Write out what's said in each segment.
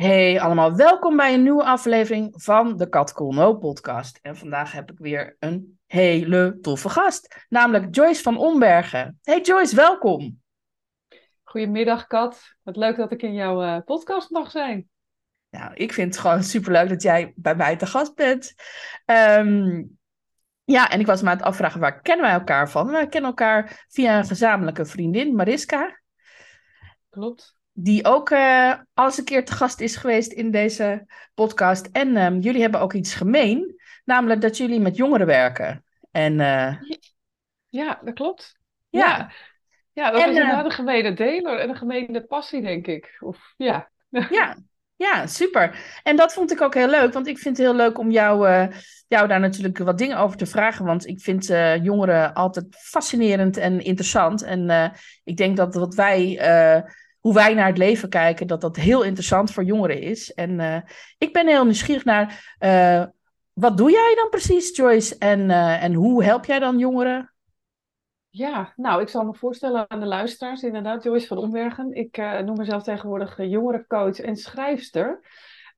Hey allemaal, welkom bij een nieuwe aflevering van de Kat Cool No podcast. En vandaag heb ik weer een hele toffe gast, namelijk Joyce van Ombergen. Hey Joyce, welkom. Goedemiddag Kat, wat leuk dat ik in jouw uh, podcast mag zijn. Nou, ik vind het gewoon superleuk dat jij bij mij te gast bent. Um, ja, en ik was me aan het afvragen, waar kennen wij elkaar van? Wij kennen elkaar via een gezamenlijke vriendin, Mariska. Klopt die ook uh, alles een keer te gast is geweest in deze podcast. En um, jullie hebben ook iets gemeen, namelijk dat jullie met jongeren werken. En, uh... Ja, dat klopt. Ja, ja, ja dat en, is inderdaad uh... een gemene deler en een gemene passie, denk ik. Of, ja. ja, ja, super. En dat vond ik ook heel leuk, want ik vind het heel leuk om jou, jou daar natuurlijk wat dingen over te vragen. Want ik vind jongeren altijd fascinerend en interessant. En ik denk dat wat wij hoe wij naar het leven kijken, dat dat heel interessant voor jongeren is. En uh, ik ben heel nieuwsgierig naar, uh, wat doe jij dan precies, Joyce? En, uh, en hoe help jij dan jongeren? Ja, nou, ik zal me voorstellen aan de luisteraars, inderdaad, Joyce van Ombergen. Ik noem mezelf tegenwoordig jongerencoach en schrijfster.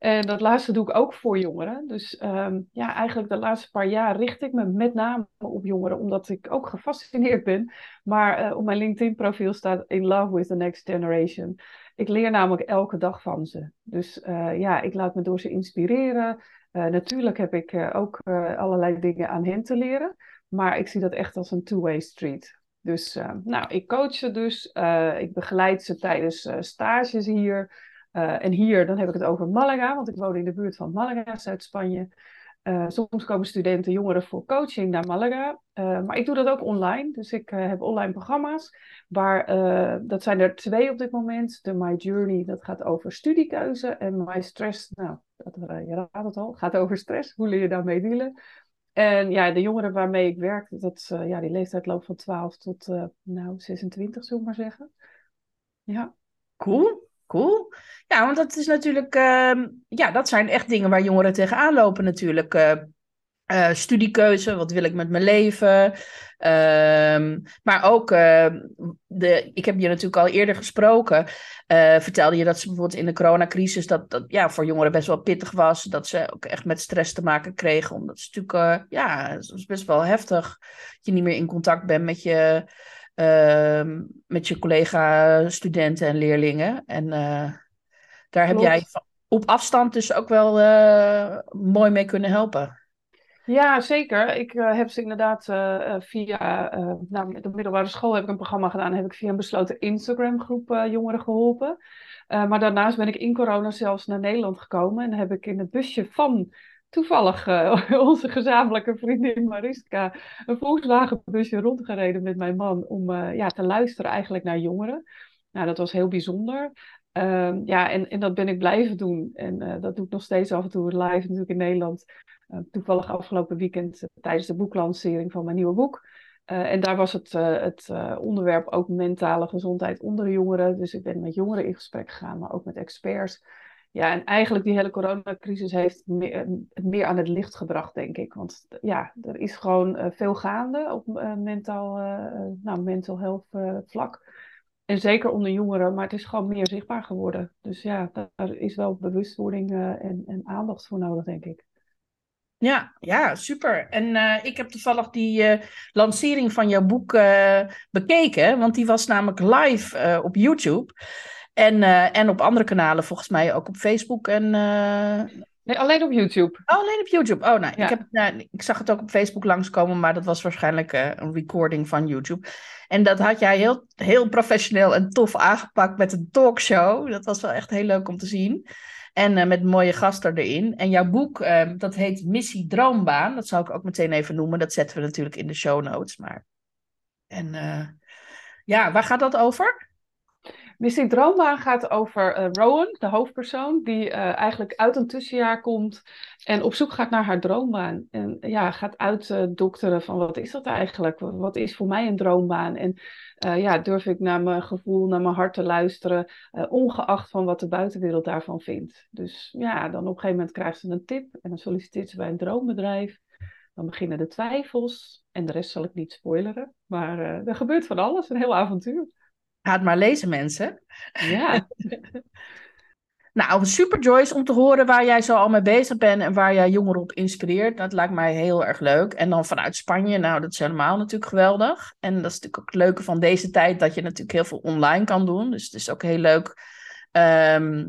En dat laatste doe ik ook voor jongeren. Dus um, ja, eigenlijk de laatste paar jaar richt ik me met name op jongeren, omdat ik ook gefascineerd ben. Maar uh, op mijn LinkedIn-profiel staat In Love with the Next Generation. Ik leer namelijk elke dag van ze. Dus uh, ja, ik laat me door ze inspireren. Uh, natuurlijk heb ik ook allerlei dingen aan hen te leren. Maar ik zie dat echt als een two-way street. Dus nou, ik coach ze dus. ik begeleid ze tijdens stages hier. Uh, en hier, dan heb ik het over Malaga, want ik woon in de buurt van Malaga, Zuid-Spanje. Uh, soms komen studenten, jongeren voor coaching naar Malaga. Uh, maar ik doe dat ook online. Dus ik heb online programma's. Waar, dat zijn er twee op dit moment. De My Journey, dat gaat over studiekeuze. En My Stress, nou, dat, je raadt het al, gaat over stress. Hoe leer je daarmee dealen? En ja, de jongeren waarmee ik werk, dat, ja, die leeftijd loopt van 12 tot nou, 26, zullen we maar zeggen. Ja. Cool. Ja, want dat is natuurlijk, uh, ja, dat zijn echt dingen waar jongeren tegenaan lopen natuurlijk. Uh, uh, studiekeuze, wat wil ik met mijn leven? Ehm, maar ook, ehm, de, ik heb je natuurlijk al eerder gesproken, eh, vertelde je dat ze bijvoorbeeld in de coronacrisis, dat dat ja, voor jongeren best wel pittig was, dat ze ook echt met stress te maken kregen, omdat ze natuurlijk, ja, het is best wel heftig dat je niet meer in contact bent met je met je collega-studenten en leerlingen. En uh, daar heb jij op afstand dus ook wel uh, mooi mee kunnen helpen. Ja, zeker. Ik uh, heb ze inderdaad via nou, de middelbare school heb ik een programma gedaan. Heb ik via een besloten Instagram groep jongeren geholpen. maar daarnaast ben ik in corona zelfs naar Nederland gekomen. En heb ik in het busje van toevallig uh, onze gezamenlijke vriendin Mariska een Volkswagenbusje rondgereden met mijn man om uh, ja, te luisteren eigenlijk naar jongeren. Nou, dat was heel bijzonder. Uh, ja, en, en dat ben ik blijven doen. En uh, dat doe ik nog steeds af en toe live natuurlijk in Nederland. toevallig afgelopen weekend tijdens de boeklancering van mijn nieuwe boek. en daar was het, het onderwerp ook mentale gezondheid onder de jongeren. Dus ik ben met jongeren in gesprek gegaan, maar ook met experts. Ja, en eigenlijk die hele coronacrisis heeft meer, het meer aan het licht gebracht, denk ik. Want ja, er is gewoon uh, veel gaande op uh, mentaal, nou, mental health vlak. En zeker onder jongeren, maar het is gewoon meer zichtbaar geworden. Dus ja, daar is wel bewustwording en, en aandacht voor nodig, denk ik. Ja, ja, super. En ik heb toevallig die lancering van jouw boek bekeken, want die was namelijk live op YouTube. En, uh, en op andere kanalen, volgens mij ook op Facebook en... Uh... Nee, alleen op YouTube. Oh, alleen op YouTube. Oh, nou, ja. ik, heb, nou, ik zag het ook op Facebook langskomen, maar dat was waarschijnlijk uh, een recording van YouTube. En dat had jij heel, heel professioneel en tof aangepakt met een talkshow. Dat was wel echt heel leuk om te zien. En met mooie gasten erin. En jouw boek, ehm, dat heet Missie Droombaan. Dat zou ik ook meteen even noemen. Dat zetten we natuurlijk in de show notes. Maar... En ja, waar gaat dat over? Missie Droombaan gaat over uh, Rowan, de hoofdpersoon, die uh, eigenlijk uit een tussenjaar komt en op zoek gaat naar haar droombaan. En ja, gaat uitdokteren van wat is dat eigenlijk? Wat is voor mij een droombaan? En uh, ja, durf ik naar mijn gevoel, naar mijn hart te luisteren, ongeacht van wat de buitenwereld daarvan vindt. Dus ja, dan op een gegeven moment krijgt ze een tip en dan solliciteert ze bij een droombedrijf. Dan beginnen de twijfels en de rest zal ik niet spoileren. Maar er gebeurt van alles, een heel avontuur. Ga het maar lezen, mensen. Ja. nou, super Joyce om te horen waar jij zo al mee bezig bent en waar jij jongeren op inspireert. Dat lijkt mij heel erg leuk. En dan vanuit Spanje, nou, dat is helemaal natuurlijk geweldig. En dat is natuurlijk ook het leuke van deze tijd, dat je natuurlijk heel veel online kan doen. Dus het is ook heel leuk ehm,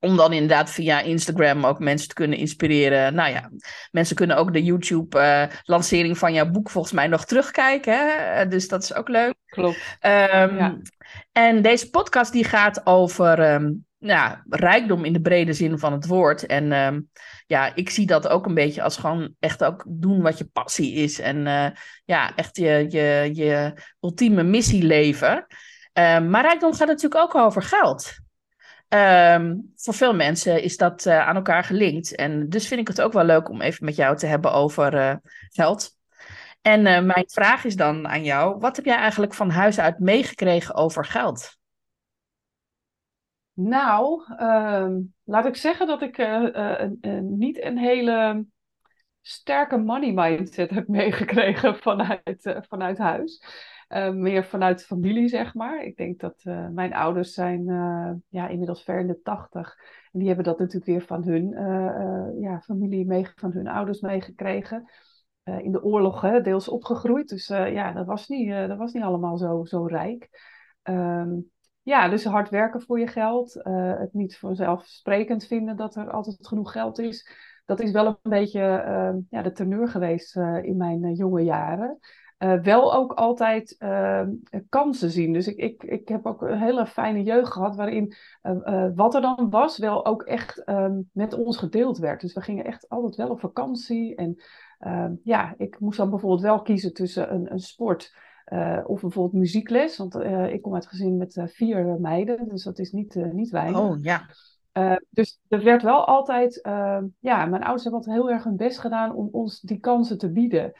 om dan inderdaad via Instagram ook mensen te kunnen inspireren. Nou ja, mensen kunnen ook de YouTube-lancering eh, van jouw boek volgens mij nog terugkijken. Hè? Eh, dus dat is ook leuk. Klopt. Um, En deze podcast die gaat over um, nou, rijkdom in de brede zin van het woord. En um, ja, ik zie dat ook een beetje als gewoon echt ook doen wat je passie is. En uh, ja, echt je, je, je ultieme missie leven. maar rijkdom gaat natuurlijk ook over geld. Um, voor veel mensen is dat uh, aan elkaar gelinkt. En dus vind ik het ook wel leuk om even met jou te hebben over uh, geld. En uh, mijn vraag is dan aan jou: wat heb jij eigenlijk van huis uit meegekregen over geld? Nou, um, laat ik zeggen dat ik niet een hele sterke money mindset heb meegekregen vanuit, vanuit huis. Uh, meer vanuit familie, zeg maar. Ik denk dat uh, mijn ouders zijn uh, ja, inmiddels ver in de tachtig. En die hebben dat natuurlijk weer van hun ja, familie, mee, van hun ouders meegekregen. in de oorlog hè, deels opgegroeid. Dus ja, dat was niet, dat was niet allemaal zo, zo rijk. Um, ja, dus hard werken voor je geld. het niet vanzelfsprekend vinden dat er altijd genoeg geld is. Dat is wel een beetje ja, de teneur geweest in mijn jonge jaren. Uh, wel ook altijd uh, kansen zien. Dus ik, ik, ik heb ook een hele fijne jeugd gehad waarin uh, wat er dan was wel ook echt ehm, met ons gedeeld werd. Dus we gingen echt altijd wel op vakantie. En ehm, ja, ik moest dan bijvoorbeeld wel kiezen tussen een, een sport of bijvoorbeeld muziekles. Want ik kom uit een gezin met vier meiden, dus dat is niet, niet weinig. Oh ja. dus er werd wel altijd, ja, mijn ouders hebben altijd heel erg hun best gedaan om ons die kansen te bieden.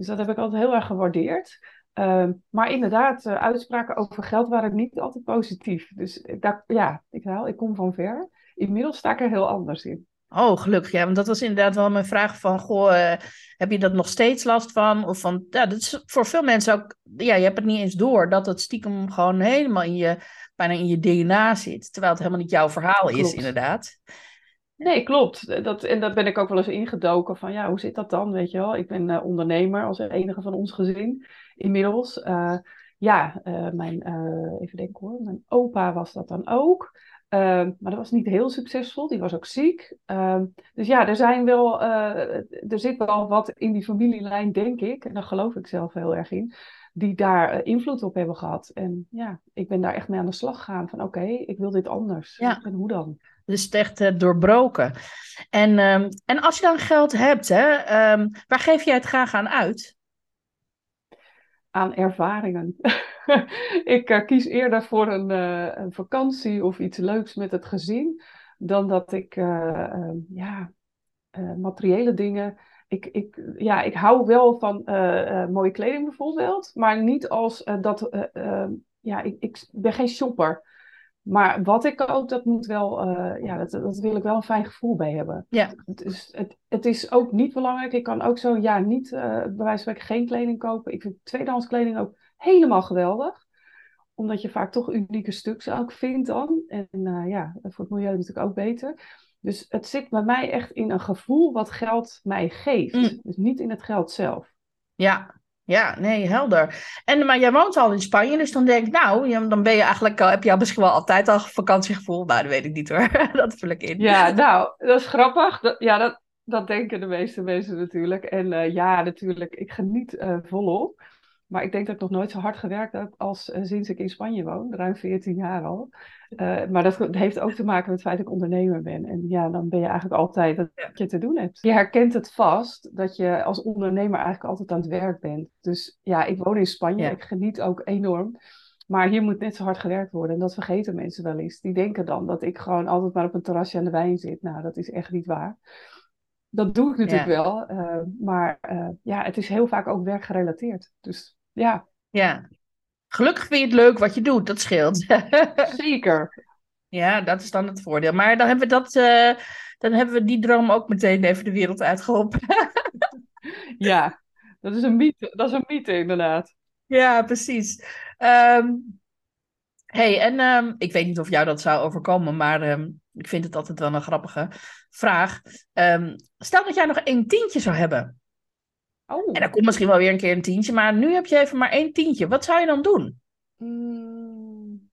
Dus dat heb ik altijd heel erg gewaardeerd. Uh, maar inderdaad, uh, uitspraken over geld waren niet altijd positief. Dus daar, ja, ik, haal, ik kom van ver. Inmiddels sta ik er heel anders in. Oh, gelukkig. Ja, want dat was inderdaad wel mijn vraag van, goh, uh, heb je dat nog steeds last van? Of van, ja, dat is voor veel mensen ook, ja, je hebt het niet eens door dat het stiekem gewoon helemaal in je, bijna in je DNA zit. Terwijl het helemaal niet jouw verhaal Klopt. is, inderdaad. Nee, klopt. Dat, en daar ben ik ook wel eens ingedoken van, ja, hoe zit dat dan, weet je wel? Ik ben uh, ondernemer als enige van ons gezin inmiddels. Uh, ja, uh, mijn, even denken hoor, mijn opa was dat dan ook. maar dat was niet heel succesvol, die was ook ziek. dus ja, er, zijn wel, er zit wel wat in die familielijn, denk ik, en daar geloof ik zelf heel erg in, die daar invloed op hebben gehad. En ja, ik ben daar echt mee aan de slag gegaan van, oké, ik wil dit anders. Ja. En hoe dan? Dus het echt uh, doorbroken. En, um, en als je dan geld hebt, hè, um, waar geef jij het graag aan uit? Aan ervaringen. ik uh, kies eerder voor een, uh, een, vakantie of iets leuks met het gezin, dan dat ik ehm, ja, materiële dingen. Ik, ik, ja, ik hou wel van mooie kleding bijvoorbeeld, maar niet als dat. ja, ik, ik ben geen shopper. Maar wat ik ook, dat moet wel, uh, ja, dat, dat wil ik wel een fijn gevoel bij hebben. Ja. Dus het, het is ook niet belangrijk. Ik kan ook zo, ja, niet uh, bij wijze van geen kleding kopen. Ik vind tweedehands kleding ook helemaal geweldig. Omdat je vaak toch unieke stuks ook vindt dan. En uh, ja, voor het milieu natuurlijk ook beter. Dus het zit bij mij echt in een gevoel wat geld mij geeft. Mm. Dus niet in het geld zelf. Ja, ja, nee, helder. En, maar jij woont al in Spanje, dus dan denk ik, nou, dan ben je eigenlijk heb je al misschien wel altijd al vakantiegevoel. Nou, dat weet ik niet hoor. dat vul ik in. Ja, nou, dat is grappig. Ja, dat, dat denken de meeste mensen natuurlijk. En uh, ja, natuurlijk, ik geniet uh, volop. Maar ik denk dat ik nog nooit zo hard gewerkt heb als uh, sinds ik in Spanje woon, ruim 14 jaar al. Uh, maar dat heeft ook te maken met het feit dat ik ondernemer ben. En ja, dan ben je eigenlijk altijd wat je te doen hebt. Je herkent het vast dat je als ondernemer eigenlijk altijd aan het werk bent. Dus ja, ik woon in Spanje, ja. ik geniet ook enorm. Maar hier moet net zo hard gewerkt worden. En dat vergeten mensen wel eens. Die denken dan dat ik gewoon altijd maar op een terrasje aan de wijn zit. Nou, dat is echt niet waar. Dat doe ik natuurlijk wel. Uh, maar uh, ja, het is heel vaak ook werkgerelateerd. Dus ja. Ja. Gelukkig vind je het leuk wat je doet. Dat scheelt. Zeker. Ja, dat is dan het voordeel. Maar dan hebben we, dat, uh, dan hebben we die droom ook meteen even de wereld uitgeholpen. ja, dat is een mythe. Dat is een mythe inderdaad. Ja, precies. Um, hey, en um, ik weet niet of jou dat zou overkomen, maar um, ik vind het altijd wel een grappige vraag. stel dat jij nog één tientje zou hebben. Oh. En dan komt misschien wel weer een keer een tientje, maar nu heb je even maar één tientje. Wat zou je dan doen? Mm,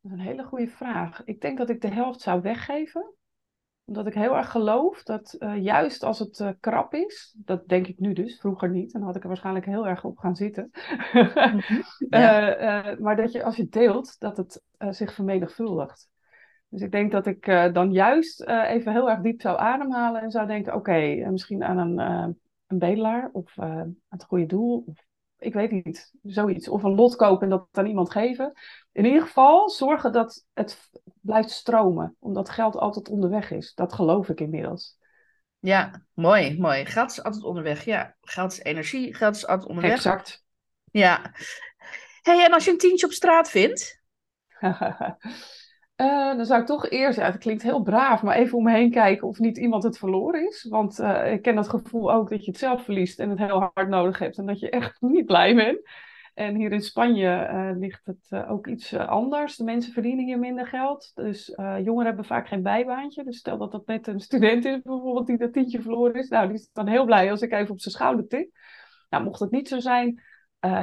dat is een hele goede vraag. Ik denk dat ik de helft zou weggeven omdat ik heel erg geloof dat uh, juist als het uh, krap is, dat denk ik nu dus, vroeger niet, dan had ik er waarschijnlijk heel erg op gaan zitten. ja. uh, maar dat je als je deelt, dat het zich vermenigvuldigt. Dus ik denk dat ik dan juist even heel erg diep zou ademhalen en zou denken, oké, okay, misschien aan een, een bedelaar of aan het goede doel, of ik weet niet, zoiets. Of een lot kopen en dat aan iemand geven. In ieder geval zorgen dat het blijft stromen, omdat geld altijd onderweg is. Dat geloof ik inmiddels. Ja, mooi, mooi. Geld is altijd onderweg. Ja, geld is energie, geld is altijd onderweg. Exact. Ja. hey, en als je een tientje op straat vindt? Uh, dan zou ik toch eerst, ja, het klinkt heel braaf, maar even om me heen kijken of niet iemand het verloren is. Want uh, ik ken dat gevoel ook dat je het zelf verliest en het heel hard nodig hebt en dat je echt niet blij bent. En hier in Spanje uh, ligt het ook iets anders. De mensen verdienen hier minder geld. Dus jongeren hebben vaak geen bijbaantje. Dus stel dat dat net een student is bijvoorbeeld die dat tientje verloren is. Nou, die is dan heel blij als ik even op zijn schouder tik. Nou, mocht het niet zo zijn,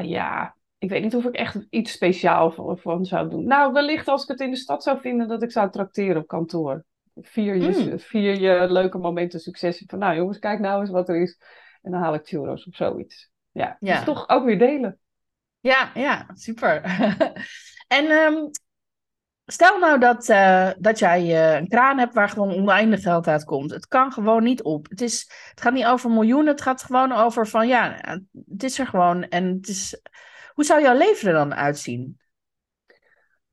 ja, ik weet niet of ik echt iets speciaal voor, voor zou doen. Nou, wellicht als ik het in de stad zou vinden dat ik zou trakteren op kantoor. Vier je, mm. vier je leuke momenten succes. Van nou jongens, kijk nou eens wat er is. En dan haal ik churros of zoiets. Ja, ja. Dus toch ook weer delen. Ja, ja, super. en um, stel nou dat, uh, dat jij uh, een kraan hebt waar gewoon oneindig geld uitkomt. Het kan gewoon niet op. Het, is, het gaat niet over miljoenen, het gaat gewoon over van ja, het is er gewoon. En het is hoe zou jouw leven er dan uitzien?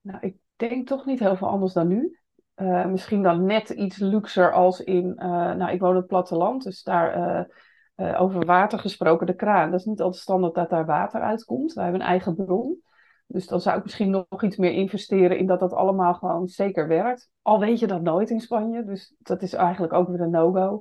Nou, ik denk toch niet heel veel anders dan nu. Uh, misschien dan net iets luxer als in, uh, nou, ik woon op het platteland, dus daar uh, over water gesproken, de kraan. Dat is niet altijd standaard dat daar water uitkomt. Wij hebben een eigen bron. Dus dan zou ik misschien nog iets meer investeren in dat dat allemaal gewoon zeker werkt. Al weet je dat nooit in Spanje, dus dat is eigenlijk ook weer een no-go.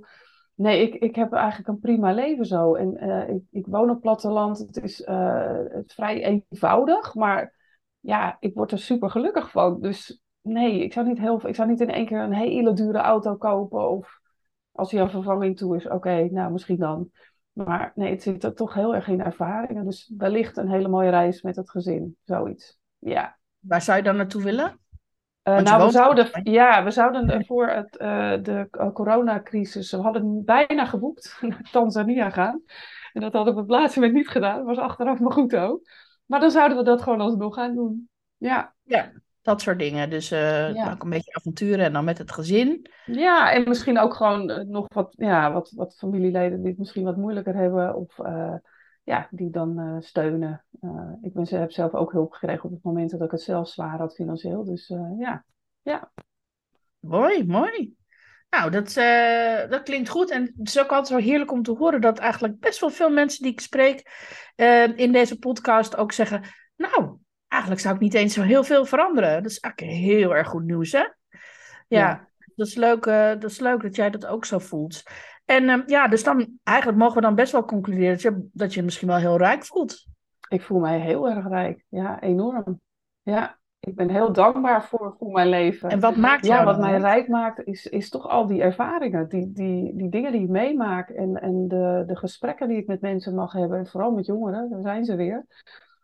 Nee, ik, ik heb eigenlijk een prima leven zo. En uh, ik, ik woon op platteland. Het is uh, vrij eenvoudig, maar ja, ik word er super gelukkig van. Dus nee, ik zou niet, heel, ik zou niet in één keer een hele dure auto kopen. Of als hij aan vervanging toe is, oké, nou misschien dan. Maar nee, het zit er toch heel erg in ervaringen. Dus wellicht een hele mooie reis met het gezin, zoiets. Ja. Waar zou je dan naartoe willen? Uh, nou, we zouden, ja, we zouden voor het, uh, de coronacrisis, we hadden bijna geboekt naar Tanzania gaan. En dat hadden we op het laatste moment niet gedaan. Dat was achteraf maar goed ook. Maar dan zouden we dat gewoon alsnog gaan doen. Ja. Ja, dat soort dingen. Dus uh, ja. ook een beetje avonturen en dan met het gezin. Ja, en misschien ook gewoon nog wat, ja, wat, wat familieleden die het misschien wat moeilijker hebben. Of ja, die dan uh, steunen. Uh, ik ben, heb zelf ook hulp gekregen op het moment dat ik het zelf zwaar had financieel. Dus uh, ja. ja. Mooi, mooi. Nou, dat, dat klinkt goed. En het is ook altijd zo heerlijk om te horen dat eigenlijk best wel veel mensen die ik spreek in deze podcast ook zeggen: Nou, eigenlijk zou ik niet eens zo heel veel veranderen. Dat is eigenlijk heel erg goed nieuws, hè? Ja, ja. Dat, is leuk, dat is leuk dat jij dat ook zo voelt. En um, ja, dus dan eigenlijk mogen we dan best wel concluderen dat je, dat je misschien wel heel rijk voelt. Ik voel mij heel erg rijk. Ja, enorm. Ja, ik ben heel dankbaar voor, voor mijn leven. En wat maakt Ja, wat mij rijk maakt, is, is toch al die ervaringen, die, die, die dingen die ik meemaak en, en de, de gesprekken die ik met mensen mag hebben. En vooral met jongeren, daar zijn ze weer.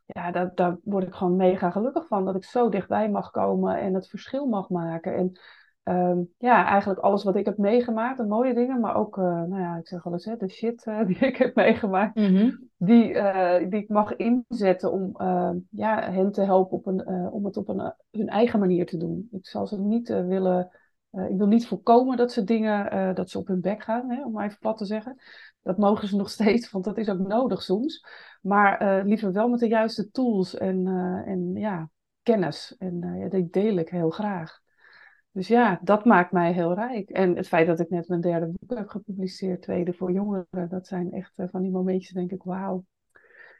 Ja, daar, daar word ik gewoon mega gelukkig van. Dat ik zo dichtbij mag komen en het verschil mag maken. En ehm, ja, eigenlijk alles wat ik heb meegemaakt, de mooie dingen, maar ook, nou ja, ik zeg wel eens, hè, de shit die ik heb meegemaakt, Mhm. die, die ik mag inzetten om ehm, ja, hen te helpen op een, om het op een, hun eigen manier te doen. Ik zal ze niet willen, ik wil niet voorkomen dat ze dingen, dat ze op hun bek gaan, hè, om maar even plat te zeggen. Dat mogen ze nog steeds, want dat is ook nodig soms. Maar liever wel met de juiste tools en, en ja, kennis. En die deel ik heel graag. Dus ja, dat maakt mij heel rijk. En het feit dat ik net mijn derde boek heb gepubliceerd, tweede voor jongeren, dat zijn echt uh, van die momentjes, denk ik, wauw.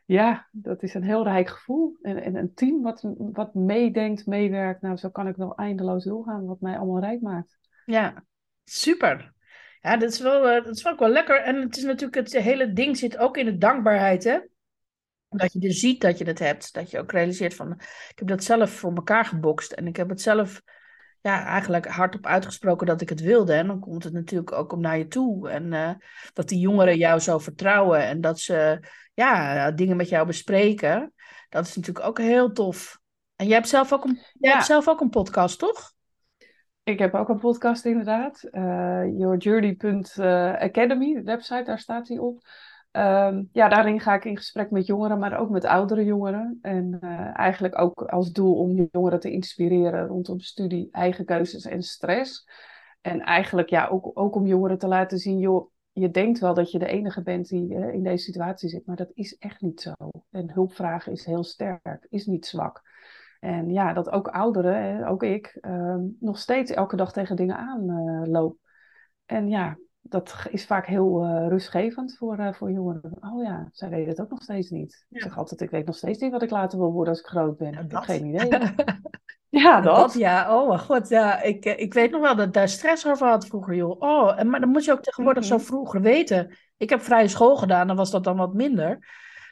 Ja, dat is een heel rijk gevoel. En, en een team wat, wat meedenkt, meewerkt, nou zo kan ik wel eindeloos doorgaan, wat mij allemaal rijk maakt. Ja, super. Ja, dat is, wel, uh, dat is wel ook wel lekker. En het is natuurlijk, het hele ding zit ook in de dankbaarheid, hè? Dat je dus ziet dat je het hebt. Dat je ook realiseert van, ik heb dat zelf voor elkaar gebokst. En ik heb het zelf ja, eigenlijk hardop uitgesproken dat ik het wilde. En dan komt het natuurlijk ook om naar je toe. En uh, dat die jongeren jou zo vertrouwen. En dat ze ja, dingen met jou bespreken. Dat is natuurlijk ook heel tof. En jij hebt zelf ook een, jij hebt zelf ook een podcast, toch? Ik heb ook een podcast inderdaad. Uh, yourjourney.academy, de website, daar staat hij op. Um, ja, daarin ga ik in gesprek met jongeren, maar ook met oudere jongeren. En uh, eigenlijk ook als doel om jongeren te inspireren rondom studie, eigen keuzes en stress. En eigenlijk ja, ook, ook om jongeren te laten zien, joh, je denkt wel dat je de enige bent die uh, in deze situatie zit, maar dat is echt niet zo. En hulpvragen is heel sterk, is niet zwak. En ja, dat ook ouderen, ook ik, uh, nog steeds elke dag tegen dingen aanloop. en ja, dat is vaak heel uh, rustgevend voor, uh, voor jongeren. Oh ja, zij weten het ook nog steeds niet. Ja. Ik zeg altijd, ik weet nog steeds niet wat ik later wil worden als ik groot ben. Ik heb geen idee. ja, dat. dat. Ja, oh mijn god. Ja, ik, ik weet nog wel dat ik daar stress over had vroeger, joh. Oh, en, maar dan moet je ook tegenwoordig mm -hmm. zo vroeger weten. Ik heb vrije school gedaan, dan was dat dan wat minder.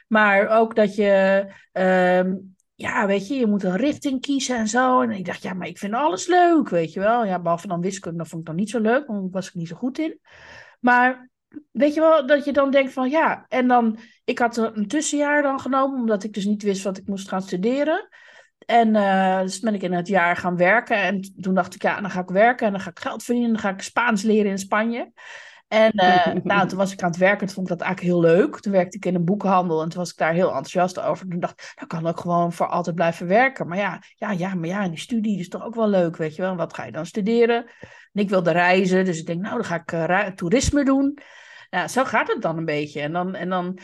Maar ook dat je... Um, ja, weet je, je moet een richting kiezen en zo. En ik dacht, ja, maar ik vind alles leuk, weet je wel. Ja, behalve dan wiskunde, dat vond ik dan niet zo leuk, want daar was ik niet zo goed in. Maar weet je wel, dat je dan denkt van ja, en dan, ik had een tussenjaar dan genomen, omdat ik dus niet wist wat ik moest gaan studeren. En uh, dus ben ik in het jaar gaan werken. En toen dacht ik, ja, dan ga ik werken en dan ga ik geld verdienen. Dan ga ik Spaans leren in Spanje. En uh, nou, toen was ik aan het werken. Toen vond ik dat eigenlijk heel leuk. Toen werkte ik in een boekhandel. En toen was ik daar heel enthousiast over. Toen dacht ik, nou kan ook gewoon voor altijd blijven werken. Maar ja, ja, ja, maar ja, en die studie is toch ook wel leuk, weet je wel. Wat ga je dan studeren? En ik wilde reizen. Dus ik denk, nou, dan ga ik uh, toerisme doen. Nou, zo gaat het dan een beetje. En dan, en dan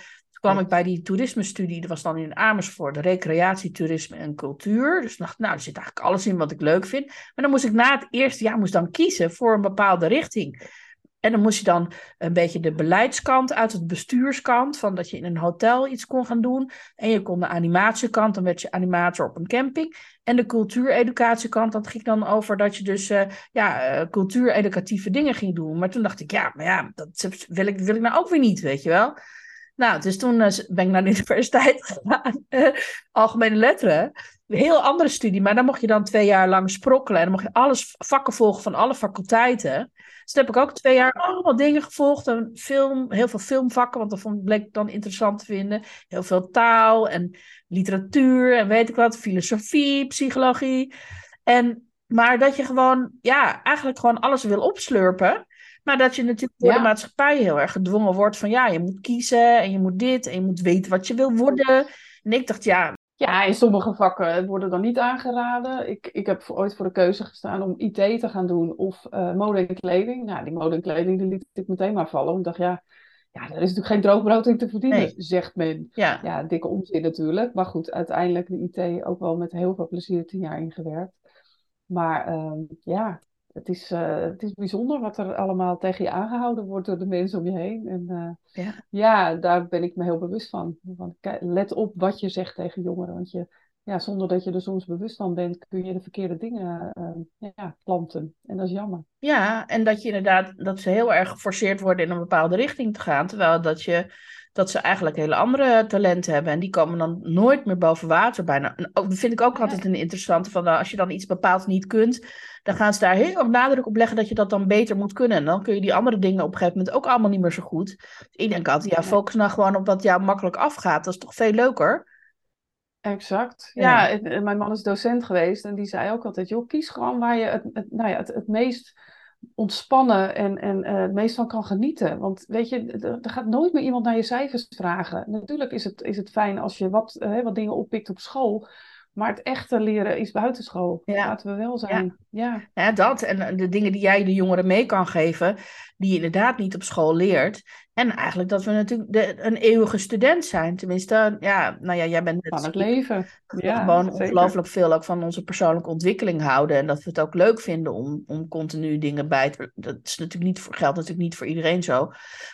kwam ik bij die toerisme-studie. Dat was dan in Amersfoort, recreatie, toerisme en cultuur. Dus dacht nou, er zit eigenlijk alles in wat ik leuk vind. Maar dan moest ik na het eerste jaar moest dan kiezen voor een bepaalde richting. En dan moest je dan een beetje de beleidskant uit het bestuurskant, van dat je in een hotel iets kon gaan doen. En je kon de animatiekant, dan werd je animator op een camping. En de cultuureducatiekant, dat ging dan over dat je dus uh, ja, uh, cultuureducatieve dingen ging doen. Maar toen dacht ik, ja, maar ja, dat wil ik, wil ik nou ook weer niet, weet je wel. Nou, dus toen uh, ben ik naar de universiteit gegaan, algemene letteren. Heel andere studie, maar dan mocht je dan twee jaar lang sprokkelen. En dan mocht je alles vakken volgen van alle faculteiten. Dus toen heb ik ook twee jaar allemaal dingen gevolgd. En film, heel veel filmvakken, want dat vond, bleek ik dan interessant te vinden. Heel veel taal en literatuur en weet ik wat. Filosofie, psychologie. En, maar dat je gewoon, ja, eigenlijk gewoon alles wil opslurpen. Maar dat je natuurlijk door ja. de maatschappij heel erg gedwongen wordt van ja, je moet kiezen en je moet dit en je moet weten wat je wil worden. En ik dacht, ja, ja, in sommige vakken worden dan niet aangeraden. Ik, ik heb ooit voor de keuze gestaan om IT te gaan doen of uh, mode en kleding. Nou, die mode en kleding die liet ik meteen maar vallen. Ik dacht, ja, ja, er is natuurlijk geen droogbrood in te verdienen, nee. zegt men. Ja. ja, dikke onzin natuurlijk. Maar goed, uiteindelijk de IT ook wel met heel veel plezier tien jaar ingewerkt. Maar uh, ja, het is, uh, het is bijzonder wat er allemaal tegen je aangehouden wordt door de mensen om je heen. En uh, ja. ja. daar ben ik me heel bewust van. Want let op wat je zegt tegen jongeren. Want je, ja, zonder dat je er soms bewust van bent, kun je de verkeerde dingen uh, ja, planten. En dat is jammer. Ja, en dat je inderdaad, dat ze heel erg geforceerd worden in een bepaalde richting te gaan. Terwijl dat je dat ze eigenlijk hele andere talenten hebben. En die komen dan nooit meer boven water bijna. En ook, dat vind ik ook altijd een interessante. Van, als je dan iets bepaald niet kunt, dan gaan ze daar heel erg nadruk op leggen dat je dat dan beter moet kunnen. En dan kun je die andere dingen op een gegeven moment ook allemaal niet meer zo goed. Ik denk altijd, ja, focus nou gewoon op wat jou makkelijk afgaat. Dat is toch veel leuker? Exact. Ja, en- en mijn man is docent geweest en die zei ook altijd, joh, kies gewoon waar je, het- mijn man is docent geweest en die zei ook altijd, joh, kies gewoon waar je het, het, nou ja, het, het meest ontspannen en, en eh, het meest van kan genieten. Want weet je, er, gaat nooit meer iemand naar je cijfers vragen. Natuurlijk is het, is het fijn als je wat, eh, wat dingen oppikt op school, maar het echte leren is buitenschool. Ja. Laten we wel zijn. Ja, Ja, dat. En de dingen die jij de jongeren mee kan geven, die je inderdaad niet op school leert. En eigenlijk dat we natuurlijk de, een eeuwige student zijn. Tenminste, ja, nou ja, jij bent net van het leven. dat we Ja, gewoon ongelooflijk veel ook van onze persoonlijke ontwikkeling houden. En dat we het ook leuk vinden om, om continu dingen bij te... Dat is natuurlijk niet voor, geldt natuurlijk niet voor iedereen zo.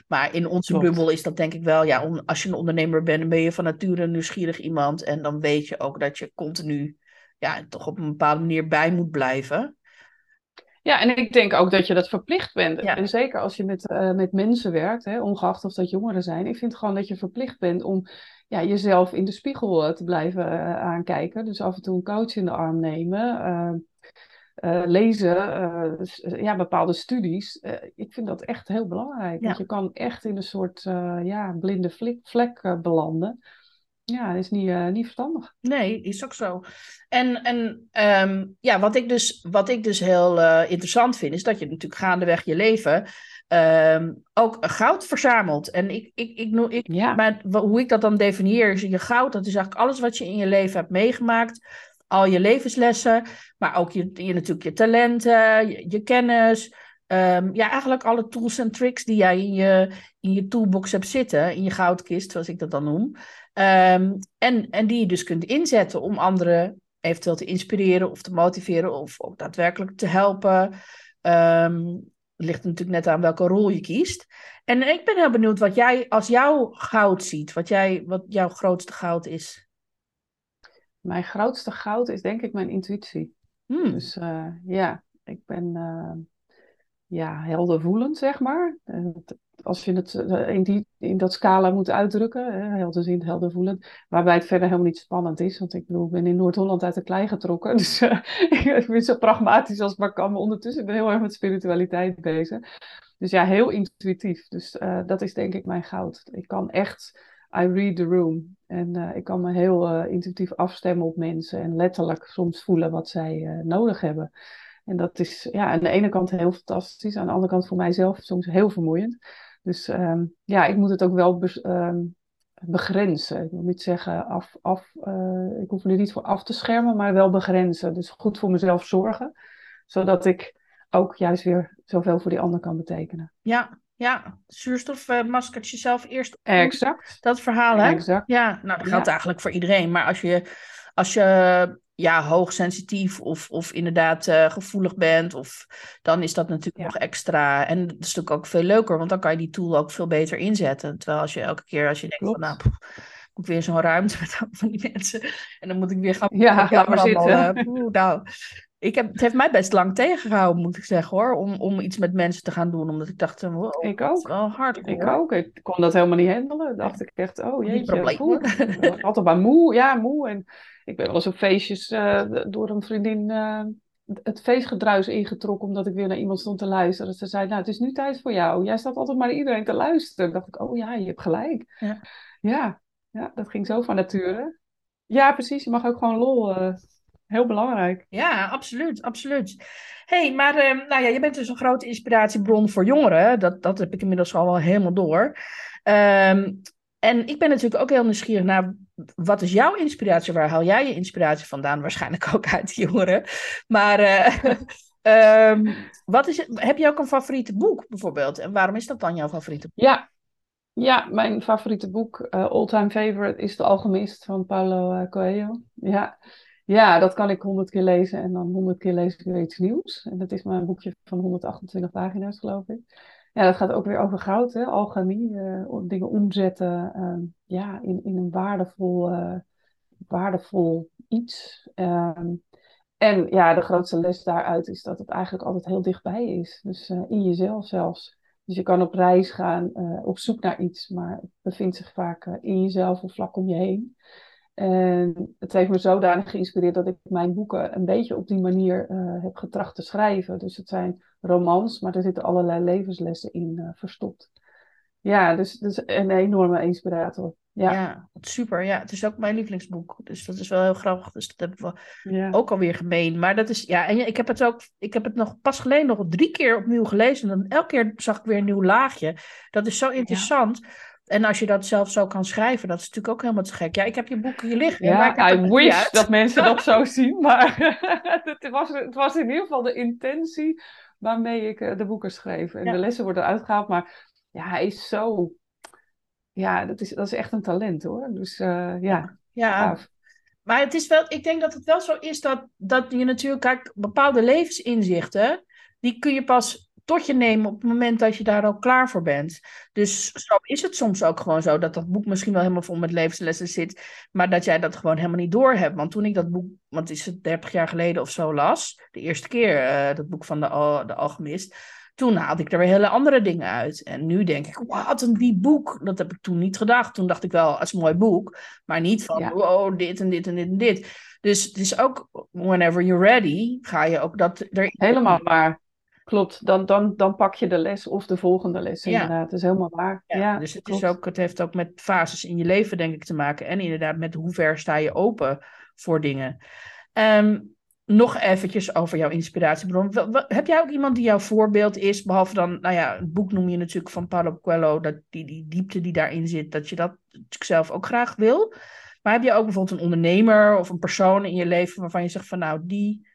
Maar in onze Klopt. bubbel is dat denk ik wel... Ja, om, als je een ondernemer bent, dan ben je van nature een nieuwsgierig iemand. En dan weet je ook dat je continu... Ja, toch op een bepaalde manier bij moet blijven. Ja, en ik denk ook dat je dat verplicht bent. Ja. En zeker als je met, eh, met mensen werkt, hè, ongeacht of dat jongeren zijn. Ik vind gewoon dat je verplicht bent om ja, jezelf in de spiegel eh, te blijven eh, aankijken. Dus af en toe een coach in de arm nemen. lezen, ja, bepaalde studies. Ik vind dat echt heel belangrijk. Ja. Want je kan echt in een soort ja, blinde vlek, vlek belanden. Ja, dat is niet, eh, niet verstandig. Nee, is ook zo. En, en ehm, ja, wat ik dus, wat ik dus heel eh, interessant vind, is dat je natuurlijk gaandeweg je leven ehm, ook goud verzamelt. En ik, ik, ik, noem- ik, Ja. maar hoe ik dat dan definieer, is je goud, dat is eigenlijk alles wat je in je leven hebt meegemaakt. Al je levenslessen, maar ook je, je, natuurlijk je talenten, je, je kennis. Ehm, ja, eigenlijk alle tools en tricks die jij in je, in je toolbox hebt zitten, in je goudkist, zoals ik dat dan noem. Ehm, en, en die je dus kunt inzetten om anderen eventueel te inspireren of te motiveren of ook daadwerkelijk te helpen. Ehm, het ligt natuurlijk net aan welke rol je kiest. En ik ben heel benieuwd wat jij als jouw goud ziet, wat, jij, wat jouw grootste goud is. Mijn grootste goud is denk ik mijn intuïtie. Hmm. Dus eh, ja, ik ben eh, ja, heldervoelend, zeg maar. Eh, t- als je het eh, in, die, in dat scala moet uitdrukken, hè, helderziend, heldervoelend. Waarbij het verder helemaal niet spannend is. Want ik bedoel, ik ben in Noord-Holland uit de klei getrokken. Dus eh, ik ben zo pragmatisch als maar kan. Maar ondertussen ben ik heel erg met spiritualiteit bezig. Dus ja, heel intuïtief. Dus eh, dat is denk ik mijn goud. Ik kan echt, I read the room. En ik kan me heel intuïtief afstemmen op mensen. En letterlijk soms voelen wat zij nodig hebben. En dat is ja, aan de ene kant heel fantastisch. Aan de andere kant voor mijzelf soms heel vermoeiend. Dus ehm, ja, ik moet het ook wel ehm, begrenzen. Ik wil niet zeggen af, af eh, ik hoef er niet voor af te schermen, maar wel begrenzen. Dus goed voor mezelf zorgen. Zodat ik ook juist weer zoveel voor die ander kan betekenen. Ja, ja. Zuurstof eh, maskert jezelf eerst op. Exact. Dat verhaal, hè? Exact. Ja, nou dat geldt Ja. eigenlijk voor iedereen. Maar als je, als je ja, hoogsensitief of, of inderdaad eh, gevoelig bent, of, dan is dat natuurlijk Ja. nog extra. En dat is natuurlijk ook veel leuker, want dan kan je die tool ook veel beter inzetten. Terwijl als je elke keer als je denkt van nou, pff, moet ik weer zo'n ruimte met van die mensen. En dan moet ik weer gaan. Ja, maar allemaal, zitten. eh, poeh, nou, ik heb, het heeft mij best lang tegengehouden, moet ik zeggen hoor, om, om iets met mensen te gaan doen. Omdat ik dacht, wow, Ik ook. wel hard. Ik ook. Ik kon dat helemaal niet handelen. Dacht ik echt, oh jeetje. Ik altijd maar moe. Ja, moe. En ik ben wel eens op feestjes eh, door een vriendin eh, het feestgedruis ingetrokken omdat ik weer naar iemand stond te luisteren. Ze zei, nou, het is nu tijd voor jou. Jij staat altijd maar naar iedereen te luisteren. dacht ik, oh ja, je hebt gelijk. Ja. Ja, ja dat ging zo van nature. Ja, precies. Je mag ook gewoon lol. eh, heel belangrijk. Ja, absoluut, absoluut. hey, maar ehm, nou ja, je bent dus een grote inspiratiebron voor jongeren. Dat, dat heb ik inmiddels al wel helemaal door. Ehm, en ik ben natuurlijk ook heel nieuwsgierig naar wat is jouw inspiratie? Waar haal jij je inspiratie vandaan? Waarschijnlijk ook uit jongeren. Maar eh, ehm, wat is, heb je ook een favoriete boek bijvoorbeeld? En waarom is dat dan jouw favoriete boek? Ja, ja mijn favoriete boek, eh all-time favorite, is De Alchemist van Paulo eh, Coelho. Ja. Ja, dat kan ik honderd keer lezen en dan honderd keer lees ik weer iets nieuws. En dat is maar een boekje van 128 pagina's, geloof ik. Ja, dat gaat ook weer over goud, hè? alchemie, eh, dingen omzetten ehm, ja, in, in een waardevol, eh, waardevol iets. Ehm, en ja, de grootste les daaruit is dat het eigenlijk altijd heel dichtbij is. Dus eh, in jezelf zelfs. Dus je kan op reis gaan, op zoek naar iets, maar het bevindt zich vaak in jezelf of vlak om je heen. En het heeft me zodanig geïnspireerd dat ik mijn boeken een beetje op die manier eh, heb getracht te schrijven. Dus het zijn romans, maar er zitten allerlei levenslessen in eh, verstopt. Ja, dus, dus een enorme inspirator. Ja. Super. Ja, het is ook mijn lievelingsboek. Dus dat is wel heel grappig. Dus dat heb ik wel Ja. ook alweer gemeen. Maar dat is, ja, en ik heb het ook, ik heb het nog pas geleden nog drie keer opnieuw gelezen. En dan elke keer zag ik weer een nieuw laagje. Dat is zo interessant. En als je dat zelf zo kan schrijven, dat is natuurlijk ook helemaal te gek. Ja, ik heb je boek hier liggen. maar ik Ja, heb I het wish uit. dat mensen dat zo zien, maar het, was, het was in ieder geval de intentie waarmee ik eh, de boeken schreef. En Ja. de lessen worden uitgehaald, maar ja, hij is zo... Ja, dat is, dat is echt een talent hoor. Dus eh, ja, Ja, gaaf. Maar het is wel, ik denk dat het wel zo is dat, dat je natuurlijk, kijk, bepaalde levensinzichten, die kun je pas tot je nemen op het moment dat je daar al klaar voor bent. Dus zo is het soms ook gewoon zo dat dat boek misschien wel helemaal vol met levenslessen zit, maar dat jij dat gewoon helemaal niet doorhebt. Want toen ik dat boek, want is het 30 jaar geleden of zo las, de eerste keer eh, dat boek van de, de Alchemist, toen haalde ik er weer hele andere dingen uit. En nu denk ik, wat een diep boek. Dat heb ik toen niet gedacht. Toen dacht ik wel, als een mooi boek. Maar niet van, Ja. wow, dit en dit en dit en dit. Dus het is ook, whenever you're ready, ga je ook dat. Helemaal waar. Klopt, dan, dan, dan pak je de les of de volgende les Ja. inderdaad. Dat is helemaal waar. Ja, Ja, dus het, klopt. is ook, het heeft ook met fases in je leven, denk ik, te maken. En inderdaad met hoe ver sta je open voor dingen. Ehm, nog eventjes over jouw inspiratiebron. Heb jij ook iemand die jouw voorbeeld is? Behalve dan, nou ja, het boek noem je natuurlijk van Paulo Coelho, dat die, die diepte die daarin zit, dat je dat natuurlijk zelf ook graag wil. Maar heb je ook bijvoorbeeld een ondernemer of een persoon in je leven waarvan je zegt van nou, die,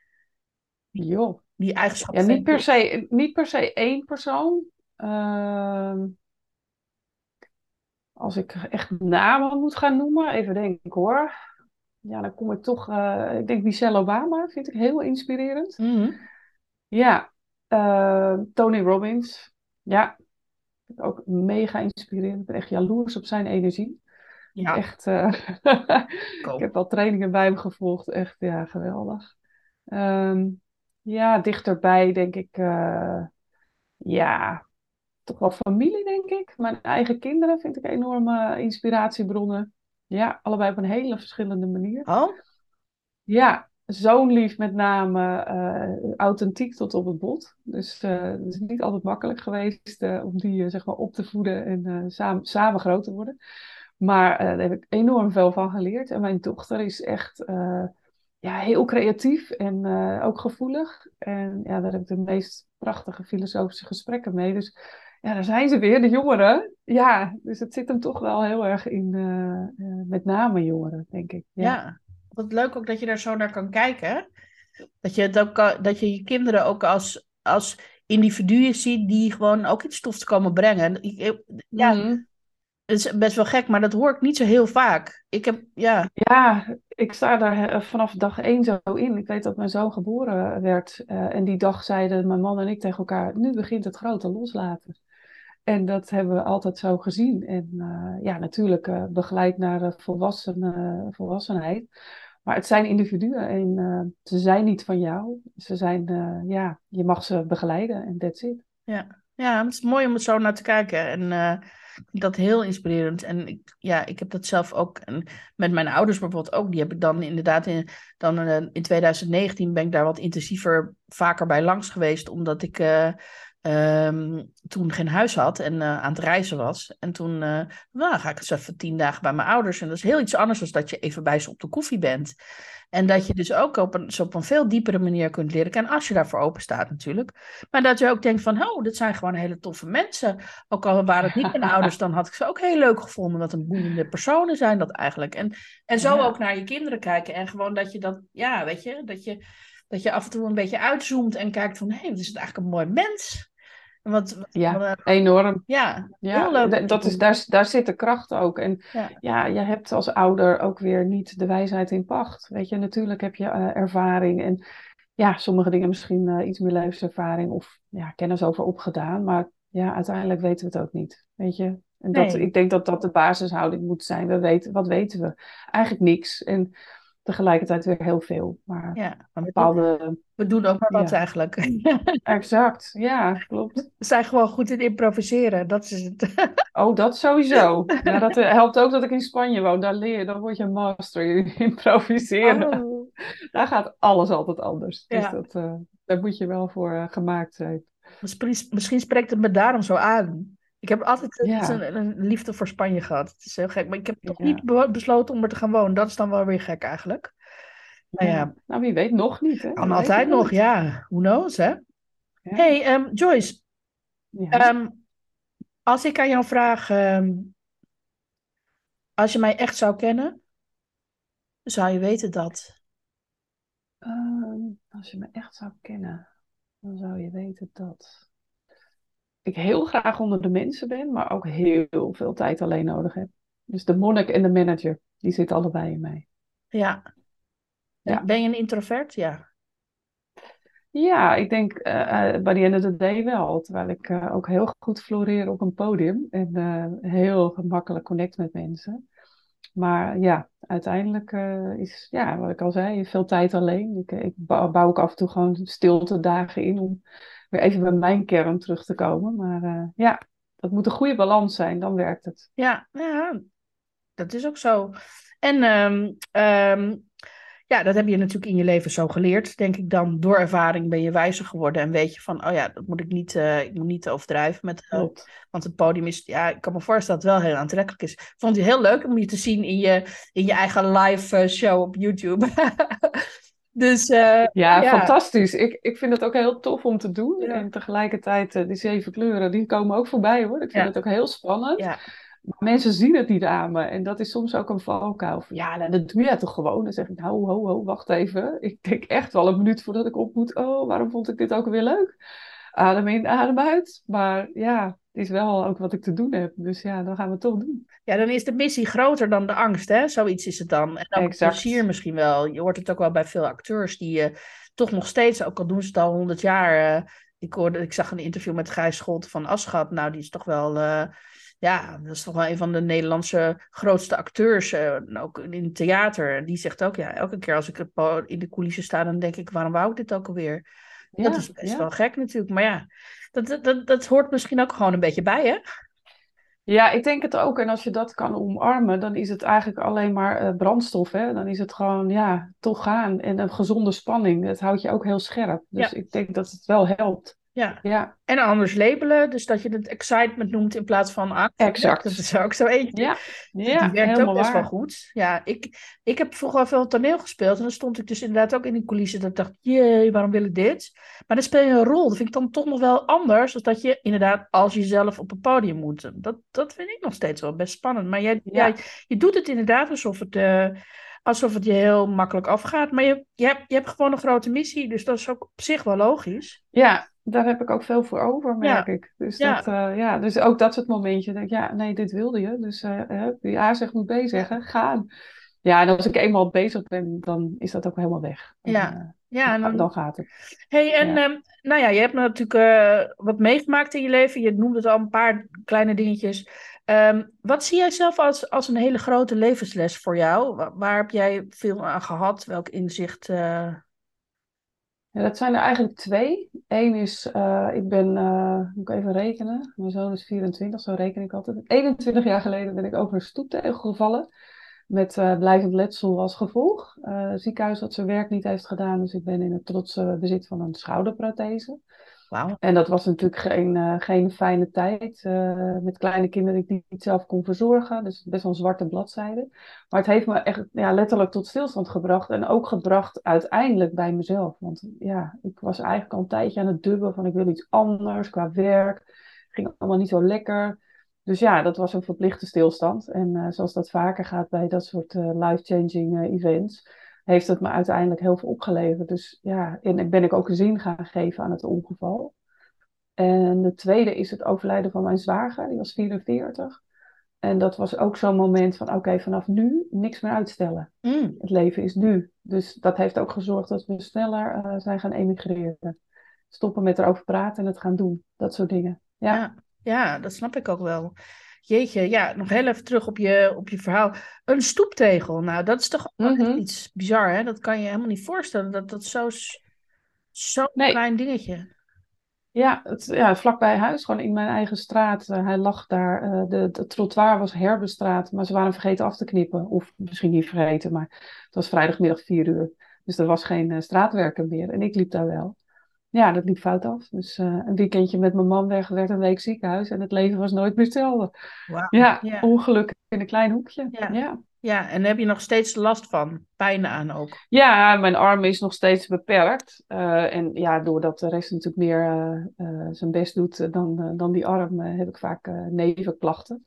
Joh. Die eigenschap Ja, niet per se, niet per se één persoon. Ehm, als ik echt namen moet gaan noemen, even denken hoor. Ja, dan kom ik toch. eh, ik denk Michelle Obama, vind ik heel inspirerend. Mhm. Ja, eh, Tony Robbins. Ja, ook mega inspirerend. Ik ben echt jaloers op zijn energie. Ja, Echt, eh, ik heb al trainingen bij hem gevolgd. Echt, ja, geweldig. Ehm, ja, dichterbij denk ik, eh, ja, toch wel familie, denk ik. Mijn eigen kinderen vind ik enorme inspiratiebronnen. Ja, allebei op een hele verschillende manier. Oh, Ja, zoonlief met name, eh, authentiek tot op het bot. Dus eh, het is niet altijd makkelijk geweest om die zeg maar op te voeden en samen, samen groot te worden. Maar daar heb ik enorm veel van geleerd. En mijn dochter is echt ja, heel creatief en eh, ook gevoelig. En ja, daar heb ik de meest prachtige filosofische gesprekken mee. Dus ja, daar zijn ze weer, de jongeren. Ja, dus het zit hem toch wel heel erg in, eh, eh, met name jongeren, denk ik. ja. Wat leuk ook dat je daar zo naar kan kijken. Dat je, het ook, kan- dat je je kinderen ook als, als individuen ziet die gewoon ook iets tofs komen brengen. Ja, Mhm. Het is best wel gek, maar dat hoor ik niet zo heel vaak. Ik heb, ja, Ja, ik sta daar eh, vanaf dag één zo in. Ik weet dat mijn zoon geboren werd. eh, en die dag zeiden mijn man en ik tegen elkaar: nu begint het grote loslaten. En dat hebben we altijd zo gezien. En eh, ja, natuurlijk begeleid naar de volwassen, volwassenheid. Maar het zijn individuen en ze zijn niet van jou. Ze zijn, ja, je mag ze begeleiden en that's it. ja. ja, het is mooi om er zo naar te kijken. En dat heel inspirerend. En ik, ja, ik heb dat zelf ook. En met mijn ouders bijvoorbeeld ook. Die heb ik dan inderdaad in, dan, eh, in 2019 ben ik daar wat intensiever vaker bij langs geweest. Omdat ik eh, ehm, toen geen huis had en eh, aan het reizen was. En toen nou, ga ik eens even tien dagen bij mijn ouders. En dat is heel iets anders dan dat je even bij ze op de koffie bent. En dat je dus ook op een, op een veel diepere manier kunt leren kennen, als je daarvoor open staat natuurlijk. Maar dat je ook denkt van, oh, dit zijn gewoon hele toffe mensen. Ook al waren het niet mijn ouders, dan had ik ze ook heel leuk gevonden. Wat een boeiende personen zijn dat eigenlijk. En, en zo Ja. ook naar je kinderen kijken. En gewoon dat je dat, ja, weet je, dat je, dat je af en toe een beetje uitzoomt en kijkt van, hé, hey, wat is het eigenlijk een mooi mens. Wat, wat, Ja, wat- enorm. ja, Ja, heel dat is, daar, daar zit de kracht ook. En Ja. ja. je hebt als ouder ook weer niet de wijsheid in pacht. Weet je, natuurlijk heb je eh, ervaring en ja, sommige dingen misschien eh, iets meer levenservaring of ja, kennis over opgedaan. Maar ja, uiteindelijk weten we het ook niet. Weet je, en dat, Nee. ik denk dat dat de basishouding moet zijn. We weten, wat weten we? Eigenlijk niks. En tegelijkertijd weer heel veel. Maar Ja, maar we doen, bepaalde. we doen ook maar wat Ja. eigenlijk. Exact, ja, klopt. We zijn gewoon goed in improviseren, dat is het. Oh, dat sowieso. Ja, dat eh, helpt ook dat ik in Spanje woon. Daar leer je, dan word je een master in improviseren. Oh. Daar gaat alles altijd anders. Dus Ja. dat, eh, daar moet je wel voor eh, gemaakt zijn. Misschien, misschien spreekt het me daarom zo aan. Ik heb altijd Ja, een, een liefde voor Spanje gehad. Het is heel gek. Maar ik heb toch ja, niet be- besloten om er te gaan wonen. Dat is dan wel weer gek eigenlijk. Nou ja. Nou, wie weet nog niet, hè? kan altijd nog. Ja, who knows, hè? Hey, ehm, Joyce. ehm, als ik aan jou vraag... ehm, als je mij echt zou kennen, zou je weten dat... Als je me echt zou kennen, dan zou je weten dat ik heel graag onder de mensen ben, maar ook heel veel tijd alleen nodig heb. Dus de monnik en de manager, die zitten allebei in mij. Ja. Ja. Ben je een introvert? Ja. Ja, ik denk eh eh, bij the end of the day wel. Terwijl ik eh, ook heel goed floreer op een podium en heel gemakkelijk connect met mensen. Maar ja, uiteindelijk is, ja, wat ik al zei, veel tijd alleen. Ik, ik bouw, bouw ook af en toe gewoon stilte dagen in om weer even bij mijn kern terug te komen. Maar eh, ja, dat moet een goede balans zijn, dan werkt het. Ja, ja, dat is ook zo. En ehm, ehm, ja, dat heb je natuurlijk in je leven zo geleerd, denk ik dan. Door ervaring ben je wijzer geworden en weet je van, oh ja, dat moet ik niet, eh, ik moet niet overdrijven met, Klopt. want het podium is, ja, ik kan me voorstellen dat het wel heel aantrekkelijk is. Vond het heel leuk om je te zien in je, in je eigen live show op YouTube. Dus eh, Ja, ja, fantastisch. Ik, ik vind het ook heel tof om te doen. ja, En tegelijkertijd, eh, die zeven kleuren, die komen ook voorbij hoor. Ik vind ja, het ook heel spannend. ja, Maar mensen zien het niet aan me. En dat is soms ook een valkuil. Van, ja, nou, dat doe jij toch gewoon? Dan zeg ik, nou, ho, ho, wacht even. Ik denk echt wel een minuut voordat ik op moet. Oh, waarom vond ik dit ook weer leuk? Adem in, adem uit. Maar ja, is wel ook wat ik te doen heb. Dus ja, dan gaan we het toch doen. ja, dan is de missie groter dan de angst, hè? Zoiets is het dan. En ook Exact. plezier misschien wel. Je hoort het ook wel bij veel acteurs die eh, toch nog steeds, ook al doen ze het al honderd jaar. eh, ik, hoorde, ik zag een interview met Gijs Scholte van Aschat. Nou, die is toch wel, eh, ja, dat is toch wel een van de Nederlandse grootste acteurs. ook in het theater. En die zegt ook, ja, elke keer als ik in de coulissen sta, dan denk ik, waarom wou ik dit ook alweer? Dat is best ja. wel gek natuurlijk. Maar ja, dat, dat, dat, hoort misschien ook gewoon een beetje bij, hè? Ja, ik denk het ook. En als je dat kan omarmen, dan is het eigenlijk alleen maar eh, brandstof. Hè? Dan is het gewoon, ja, toch gaan. En een gezonde spanning. Dat houdt je ook heel scherp. Dus Ja, ik denk dat het wel helpt. Ja. Ja, En anders labelen, dus dat je het excitement noemt in plaats van angst. hè. Dat exact. is ook zo eentje. Ja, Die ja, werkt ook best wel goed. Ja, ik, ik heb vroeger veel toneel gespeeld. En dan stond ik dus inderdaad ook in die coulissen. Dat ik dacht, jee, waarom wil ik dit? Maar dan speel je een rol. Dat vind ik dan toch nog wel anders. Dan dat je inderdaad als jezelf op een podium moet. Dat, dat vind ik nog steeds wel best spannend. Maar jij, jij, je doet het inderdaad alsof het, eh, alsof het je heel makkelijk afgaat. Maar je, je, hebt, je hebt gewoon een grote missie. Dus dat is ook op zich wel logisch. ja, daar heb ik ook veel voor over, merk Ja, ik. Dus, ja, dat, eh, ja, dus ook dat soort momentje. Denk ja, nee, dit wilde je. Dus eh, hè, die A zegt moet B zeggen, gaan. Ja, en als ik eenmaal bezig ben, dan is dat ook helemaal weg. Ja. eh, Ja, en dan, gaat het. Hey, en Ja. ehm, nou ja, je hebt natuurlijk eh, wat meegemaakt in je leven. Je noemde het al een paar kleine dingetjes. Ehm, wat zie jij zelf als, als een hele grote levensles voor jou? Waar, waar heb jij veel aan gehad? Welk inzicht? Ja, dat zijn er eigenlijk twee. Eén is, eh, ik ben, eh, moet ik even rekenen, mijn zoon is 24, zo reken ik altijd. 21 jaar geleden ben ik over een stoeptegel gevallen met eh, blijvend letsel als gevolg. Ziekenhuis dat zijn werk niet heeft gedaan, dus ik ben in het trotse bezit van een schouderprothese. En dat was natuurlijk geen, eh, geen fijne tijd. eh, met kleine kinderen die ik niet zelf kon verzorgen. Dus best wel een zwarte bladzijde. Maar het heeft me echt ja, letterlijk tot stilstand gebracht. En ook gebracht uiteindelijk bij mezelf. Want ja, ik was eigenlijk al een tijdje aan het dubben van ik wil iets anders qua werk. Ging allemaal niet zo lekker. Dus ja, dat was een verplichte stilstand. En eh, zoals dat vaker gaat bij dat soort life-changing events heeft het me uiteindelijk heel veel opgeleverd. Dus ja, en ben ik ook een zin gaan geven aan het ongeval. En de tweede is het overlijden van mijn zwager, die was 44. En dat was ook zo'n moment van, oké, vanaf nu niks meer uitstellen. Mm, Het leven is nu. Dus dat heeft ook gezorgd dat we sneller eh, zijn gaan emigreren. Stoppen met erover praten en het gaan doen. Dat soort dingen. Ja, ja, ja, dat snap ik ook wel. Jeetje, ja, nog heel even terug op je, op je verhaal. Een stoeptegel, nou, dat is toch ook Mhm. iets bizar, hè? Dat kan je helemaal niet voorstellen. Dat dat zo, zo'n Nee, klein dingetje. Ja, het, ja, vlakbij huis, gewoon in mijn eigen straat. Eh, hij lag daar. eh, de, de trottoir was Herbestraat, maar ze waren vergeten af te knippen. Of misschien niet vergeten, maar het was vrijdagmiddag vier uur. Dus er was geen eh, straatwerker meer en ik liep daar wel. Ja, dat liep fout af. Dus uh, een weekendje met mijn man weg, werd een week ziekenhuis en het leven was nooit meer hetzelfde. Ja, Ja. ongeluk in een klein hoekje. Ja. ja. Ja, en heb je nog steeds last van. Pijn aan ook. Ja, mijn arm is nog steeds beperkt. Eh, en ja, doordat de rest natuurlijk meer eh, eh, zijn best doet eh, dan, eh, dan die arm, eh, heb ik vaak eh, nevenklachten.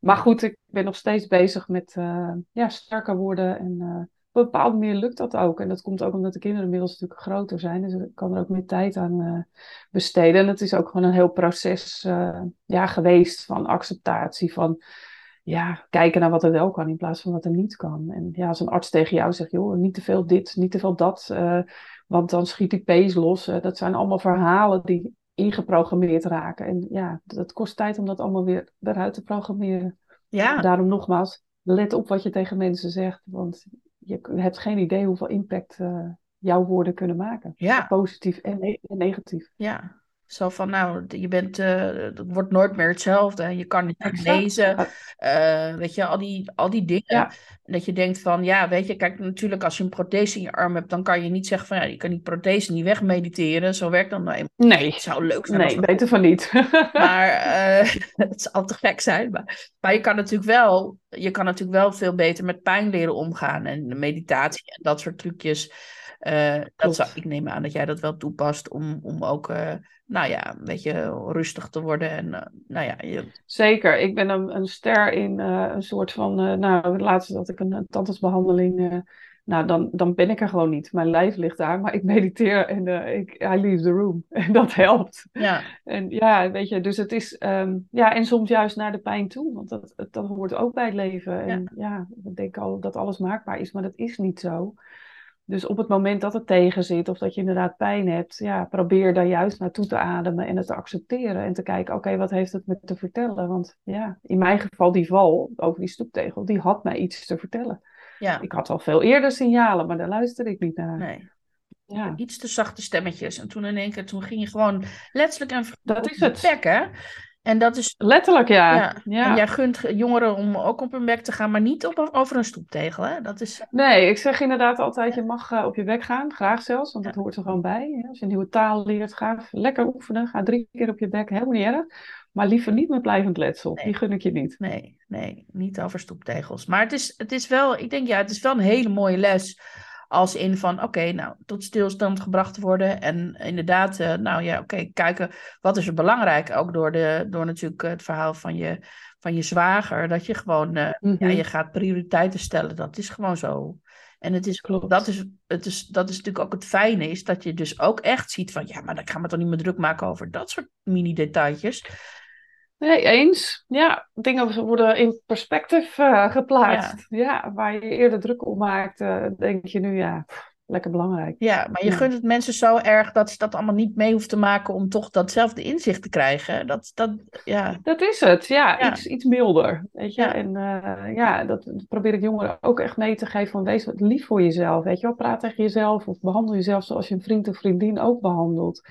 Maar goed, ik ben nog steeds bezig met eh, ja, sterker worden. En eh, een bepaalde manier lukt dat ook. En dat komt ook omdat de kinderen inmiddels natuurlijk groter zijn. Dus ik kan er ook meer tijd aan eh, besteden. En het is ook gewoon een heel proces eh, ja, geweest van acceptatie, van ja, kijken naar wat er wel kan in plaats van wat er niet kan. En ja, als een arts tegen jou zegt, joh, niet te veel dit, niet te veel dat, eh, want dan schiet die pees los. Dat zijn allemaal verhalen die ingeprogrammeerd raken. En ja, dat kost tijd om dat allemaal weer eruit te programmeren. Ja, Daarom nogmaals, let op wat je tegen mensen zegt, want je hebt geen idee hoeveel impact eh, jouw woorden kunnen maken. ja, Positief en, ne- en negatief. ja. Zo van, nou, je bent, eh, het wordt nooit meer hetzelfde. Je kan niet meer Exact. lezen. eh, weet je, al die, al die dingen. Ja. Dat je denkt van, ja, weet je, kijk, natuurlijk als je een prothese in je arm hebt, dan kan je niet zeggen van, ja, je kan die prothese niet wegmediteren. Zo werkt dat nou eenmaal. Nee, Het zou leuk zijn nee, beter van niet. Maar eh, het zou te gek zijn. Maar, maar je kan natuurlijk wel, je kan natuurlijk wel veel beter met pijn leren omgaan. En meditatie en dat soort trucjes. Eh, dat zou, ik neem aan dat jij dat wel toepast om, om ook, eh, nou ja, een beetje rustig te worden. En eh, nou ja, je, Zeker, ik ben een, een ster in een soort van, nou, laatst had ik een, een tandartsbehandeling, eh, nou, dan, dan ben ik er gewoon niet. Mijn lijf ligt daar, maar ik mediteer en ik, I leave the room. En dat helpt. ja, En ja, weet je, dus het is, ehm, ja, en soms juist naar de pijn toe, want dat, dat, dat hoort ook bij het leven. En ja, we denken al dat alles maakbaar is, maar dat is niet zo. Dus op het moment dat het tegen zit of dat je inderdaad pijn hebt, ja, probeer daar juist naartoe te ademen en het te accepteren en te kijken, oké, wat heeft het me te vertellen? Want ja, in mijn geval die val over die stoeptegel, die had mij iets te vertellen. ja, Ik had al veel eerder signalen, maar daar luisterde ik niet naar. nee. Ja, Iets te zachte stemmetjes. En toen in één keer, toen ging je gewoon letterlijk en dat is het. hè? En dat is Letterlijk, ja. Ja, ja. en jij gunt jongeren om ook op hun bek te gaan, maar niet op, over een stoeptegel, hè? Dat is... Nee, ik zeg inderdaad altijd, je mag eh, op je bek gaan, graag zelfs, want dat hoort er gewoon bij. hè. Als je een nieuwe taal leert, ga lekker oefenen, ga drie keer op je bek, helemaal niet erg. Maar liever niet met blijvend letsel, Nee. die gun ik je niet. Nee, nee, niet over stoeptegels. Maar het is, het is wel, ik denk ja, het is wel een hele mooie les. Als in van, oké, nou, tot stilstand gebracht worden. En inderdaad, eh, nou ja, oké, kijken wat is er belangrijk. Ook door, de, door natuurlijk het verhaal van je, van je zwager. Dat je gewoon, eh, ja, Mhm. je gaat prioriteiten stellen. Dat is gewoon zo. En het is, Klopt. dat is, het is, dat is natuurlijk ook het fijne is dat je dus ook echt ziet van, ja, maar dan gaan we toch niet meer druk maken over dat soort mini-detailtjes. Nee, eens. Ja, dingen worden in perspectief eh, geplaatst. Ja. waar je eerder druk om maakt, eh, denk je nu, ja, pff, lekker belangrijk. Ja, maar je Ja. gunt het mensen zo erg dat ze dat allemaal niet mee hoeft te maken om toch datzelfde inzicht te krijgen. Dat, dat, ja, Dat is het, ja, Ja. Iets, iets milder, weet je. En eh, ja, dat probeer ik jongeren ook echt mee te geven van wees wat lief voor jezelf, weet je wel. Praat tegen jezelf of behandel jezelf zoals je een vriend of vriendin ook behandelt.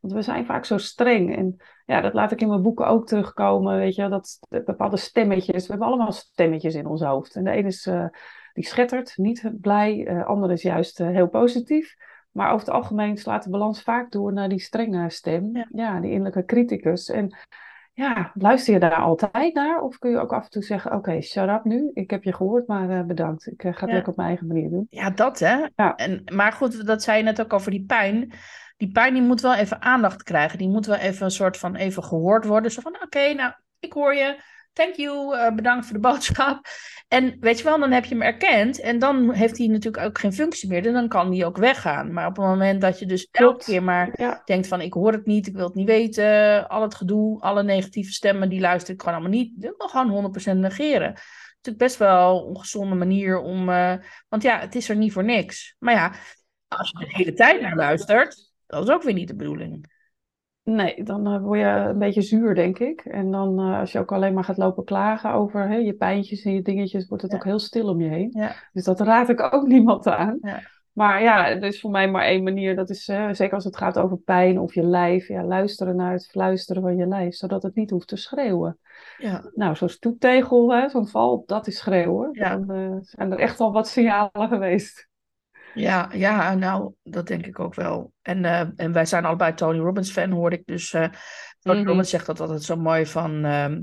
Want we zijn vaak zo streng en ja, dat laat ik in mijn boeken ook terugkomen, weet je. Dat dat bepaalde stemmetjes, we hebben allemaal stemmetjes in ons hoofd. En de ene is, eh, die schettert, niet blij, de andere is juist eh, heel positief. Maar over het algemeen slaat de balans vaak door naar die strenge stem, Ja. ja, die innerlijke criticus. En ja, luister je daar altijd naar? Of kun je ook af en toe zeggen, oké, shut up nu. Ik heb je gehoord, maar eh, bedankt. Ik eh, ga het Ja. lekker op mijn eigen manier doen. ja, dat hè. Ja. En, maar goed, dat zei je net ook over die pijn. Die pijn die moet wel even aandacht krijgen. Die moet wel even een soort van even gehoord worden. Zo van, oké, nou, ik hoor je. Thank you, eh, bedankt voor de boodschap. En weet je wel, dan heb je hem erkend. En dan heeft hij natuurlijk ook geen functie meer. En dan kan hij ook weggaan. Maar op het moment dat je dus elke keer maar Ja, denkt van ik hoor het niet, ik wil het niet weten, al het gedoe, alle negatieve stemmen, die luister ik gewoon allemaal niet. Ik wil gewoon 100% negeren. Het is natuurlijk best wel een ongezonde manier om, eh, want ja, het is er niet voor niks. Maar ja, als je de hele tijd naar luistert, dat is ook weer niet de bedoeling. nee, dan eh, word je een beetje zuur, denk ik. En dan eh, als je ook alleen maar gaat lopen klagen over hè, je pijntjes en je dingetjes, wordt het Ja. ook heel stil om je heen. Ja. Dus dat raad ik ook niemand aan. Ja. Maar ja, er is voor mij maar één manier. Dat is, eh, zeker als het gaat over pijn of je lijf. Ja, luisteren naar het fluisteren van je lijf, zodat het niet hoeft te schreeuwen. Ja, Nou, zo'n stoeptegel, zo'n val, dat is schreeuwen. Dan zijn er echt al wat signalen geweest. Ja, ja, nou, dat denk ik ook wel. En, eh, en wij zijn allebei Tony Robbins fan, hoorde ik. Dus uh, Tony Mhm. Robbins zegt dat altijd zo mooi van ehm,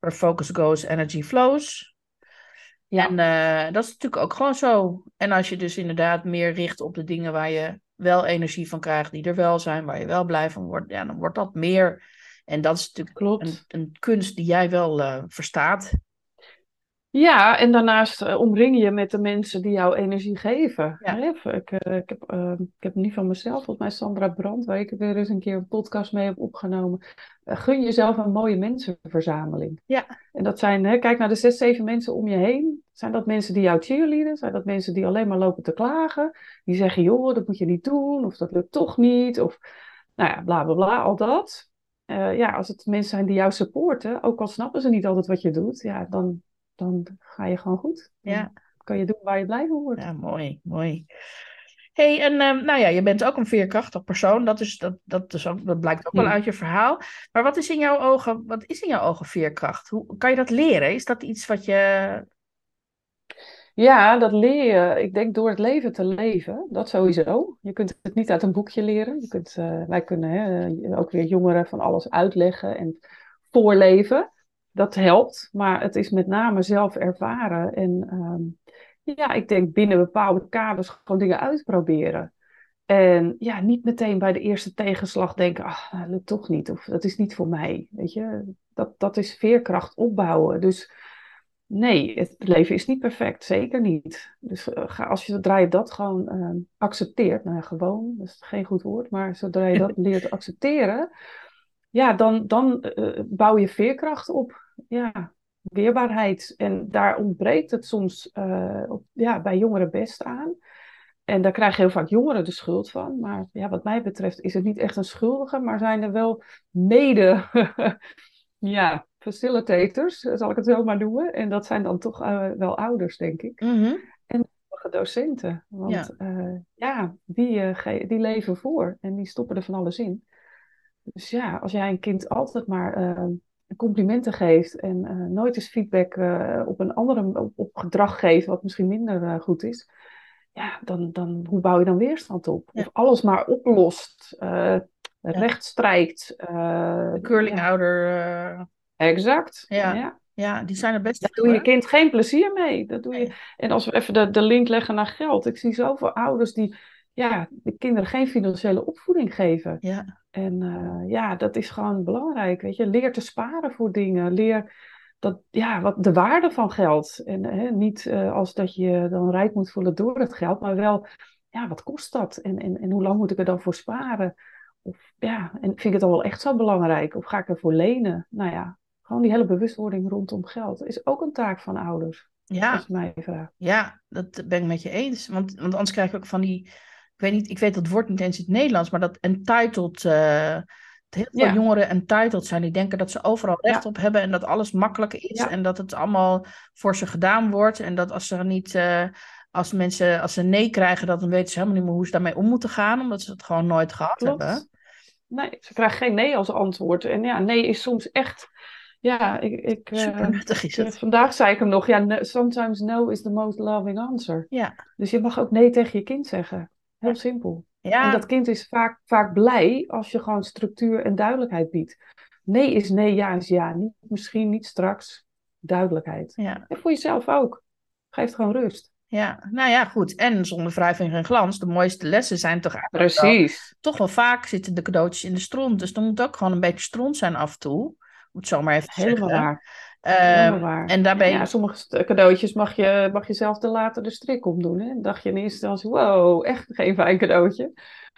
where focus goes, energy flows. Ja. En eh, dat is natuurlijk ook gewoon zo. En als je dus inderdaad meer richt op de dingen waar je wel energie van krijgt, die er wel zijn, waar je wel blij van wordt, ja, dan wordt dat meer. En dat is natuurlijk Klopt. een, een kunst die jij wel eh, verstaat. Ja, en daarnaast eh, omring je met de mensen die jou energie geven. Ja. Ik, eh, ik, heb, eh, ik heb niet van mezelf, volgens mij Sandra Brand, waar ik weer eens een keer een podcast mee heb opgenomen. Gun jezelf een mooie mensenverzameling. Ja. En dat zijn, hè, kijk naar de zes, zeven mensen om je heen. Zijn dat mensen die jou cheerleaden? Zijn dat mensen die alleen maar lopen te klagen? Die zeggen, joh, dat moet je niet doen, of dat lukt toch niet, of nou ja, bla bla bla, al dat. Ja, als het mensen zijn die jou supporten, ook al snappen ze niet altijd wat je doet, ja, dan, dan ga je gewoon goed. Dan Ja. kan je doen waar je blij van wordt. Ja, mooi, mooi. hey, en ehm, nou ja, je bent ook een veerkrachtig persoon. Dat, is, dat, dat, is ook, dat blijkt ook wel uit je verhaal. Maar wat is in jouw ogen, wat is in jouw ogen veerkracht? Hoe kan je dat leren? Is dat iets wat je. Ja, dat leer je, ik denk, door het leven te leven. Dat sowieso. Je kunt het niet uit een boekje leren. Je kunt, eh, wij kunnen hè, ook weer jongeren van alles uitleggen en voorleven. Dat helpt, maar het is met name zelf ervaren. En ehm, ja, ik denk binnen bepaalde kaders gewoon dingen uitproberen. En ja, niet meteen bij de eerste tegenslag denken, ah, dat lukt toch niet. Of dat is niet voor mij. Weet je, dat, dat is veerkracht opbouwen. Dus nee, het leven is niet perfect. Zeker niet. Dus eh, ga, als je, zodra je dat gewoon ehm, accepteert, nou ja, gewoon, dat is geen goed woord, maar zodra je dat leert accepteren, ja, dan, dan eh, bouw je veerkracht op. Ja, weerbaarheid. En daar ontbreekt het soms eh, op, ja, bij jongeren best aan. En daar krijgen heel vaak jongeren de schuld van. Maar ja, wat mij betreft is het niet echt een schuldige, maar zijn er wel mede ja, facilitators, zal ik het zo maar noemen. En dat zijn dan toch eh, wel ouders, denk ik. Mhm. Sommige docenten. Want Ja. ja, ja die, eh, die leven voor en die stoppen er van alles in. Dus ja, als jij een kind altijd maar eh, complimenten geeft en eh, nooit eens feedback eh, op een andere op, op gedrag geeft, wat misschien minder eh, goed is, ja, dan, dan hoe bouw je dan weerstand op? Ja. Of alles maar oplost, eh recht strijkt. De curlingouder. ja, eh, exact. Ja. ja. die zijn er best Daar doe je kind geen plezier mee. Dat doe je. En als we even de, de link leggen naar geld. Ik zie zoveel ouders die ja, de kinderen geen financiële opvoeding geven. Ja, En eh, ja, dat is gewoon belangrijk. Weet je, leer te sparen voor dingen. Leer dat, ja, wat de waarde van geld. En hè, niet eh, als dat je dan rijk moet voelen door het geld, maar wel, ja, wat kost dat? En, en, en hoe lang moet ik er dan voor sparen? Of ja, en vind ik het dan wel echt zo belangrijk? Of ga ik ervoor lenen? Nou ja, gewoon die hele bewustwording rondom geld is ook een taak van ouders. ja, mij vraagt. ja, dat ben ik met je eens. Want, want anders krijg je ook van die. Ik weet niet, ik weet dat woord niet eens in het Nederlands, maar dat entitled. dat heel veel Ja. jongeren entitled zijn. Die denken dat ze overal recht Ja. op hebben en dat alles makkelijk is. Ja. En dat het allemaal voor ze gedaan wordt. En dat als ze niet. eh, als mensen, als ze nee krijgen, dat dan weten ze helemaal niet meer hoe ze daarmee om moeten gaan, omdat ze het gewoon nooit gehad hebben. Nee, ze krijgen geen nee als antwoord. En ja, nee is soms echt. Ja, ik. ik eh, Super nuttig is het. vandaag zei ik hem nog. Ja, sometimes no is the most loving answer. Ja, Dus je mag ook nee tegen je kind zeggen. Heel simpel. ja, En dat kind is vaak, vaak blij als je gewoon structuur en duidelijkheid biedt. Nee is nee, ja is ja. Niet misschien, niet straks. Duidelijkheid. ja, En voor jezelf ook. Geeft gewoon rust. ja. Nou ja, goed. En zonder wrijving en glans, de mooiste lessen zijn toch eigenlijk wel- Precies. toch wel vaak zitten de cadeautjes in de stront. Dus er moet ook gewoon een beetje stront zijn af en toe. Om het zo maar even Helemaal zeggen. waar. Ehm, en daarbij, Ja, sommige cadeautjes mag je, mag je zelf te later de strik omdoen. Hè? Dan dacht je in eerste instantie, wow, echt geen fijn cadeautje.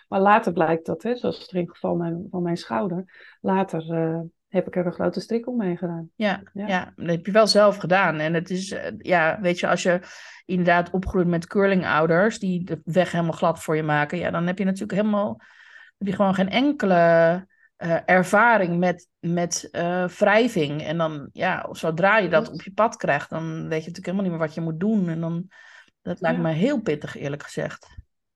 Maar later blijkt dat, hè, zoals het in het geval mijn, van mijn schouder. Later eh, heb ik er een grote strik om mee gedaan. ja, ja. ja. dat heb je wel zelf gedaan. En het is, eh, ja, weet je, als je inderdaad opgroeit met curlingouders die de weg helemaal glad voor je maken, ja, dan heb je natuurlijk helemaal, heb je gewoon geen enkele eh, ervaring met, met eh, wrijving. En dan, ja, zodra je dat Klopt. op je pad krijgt, dan weet je natuurlijk helemaal niet meer wat je moet doen. En dan, dat lijkt Ja. me heel pittig, eerlijk gezegd.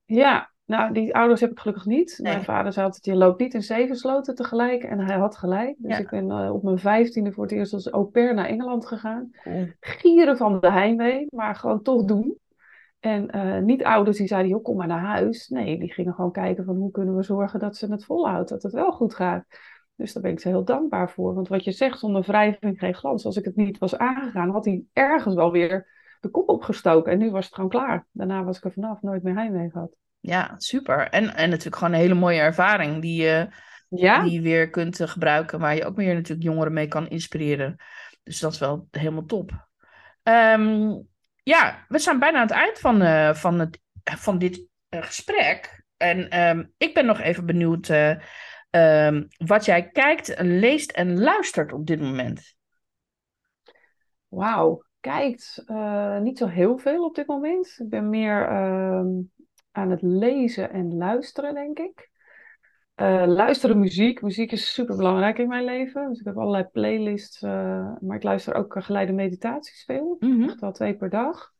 Ja, nou, die ouders heb ik gelukkig niet. Nee. Mijn vader zei altijd, je loopt niet in zeven sloten tegelijk. En hij had gelijk. Dus Ja. ik ben eh, op mijn vijftiende voor het eerst als au pair naar Engeland gegaan. Cool. Gieren van de heimwee, maar gewoon toch doen. En uh, niet ouders die zeiden, joh, kom maar naar huis. Nee, die gingen gewoon kijken van hoe kunnen we zorgen dat ze het volhoudt, dat het wel goed gaat. Dus daar ben ik ze heel dankbaar voor. Want wat je zegt, zonder wrijving geen glans. Als ik het niet was aangegaan, had hij ergens wel weer de kop opgestoken. En nu was het gewoon klaar. Daarna was ik er vanaf, nooit meer heimwee gehad. Ja, super. En, en natuurlijk gewoon een hele mooie ervaring die je, ja? die je weer kunt eh, gebruiken. Waar je ook weer natuurlijk jongeren mee kan inspireren. Dus dat is wel helemaal top. Ehm, ja, we zijn bijna aan het eind van, uh, van, het, van dit uh, gesprek. En ehm, ik ben nog even benieuwd uh, wat jij kijkt, leest en luistert op dit moment. Wauw, kijkt niet zo heel veel op dit moment. Ik ben meer ehm, aan het lezen en luisteren, denk ik. Uh, luisteren muziek. Muziek is super belangrijk in mijn leven. Dus ik heb allerlei playlists. Uh, maar ik luister ook geleide meditaties veel. Mm Echt wel twee per dag.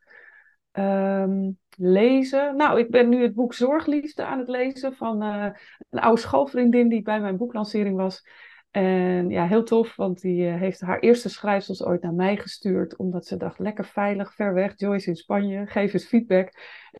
Um, lezen. Nou, ik ben nu het boek Zorgliefde aan het lezen van uh, een oude schoolvriendin die bij mijn boeklancering was. En ja, heel tof, want die heeft haar eerste schrijfsels ooit naar mij gestuurd, omdat ze dacht, lekker veilig, ver weg, Joyce in Spanje, geef eens feedback.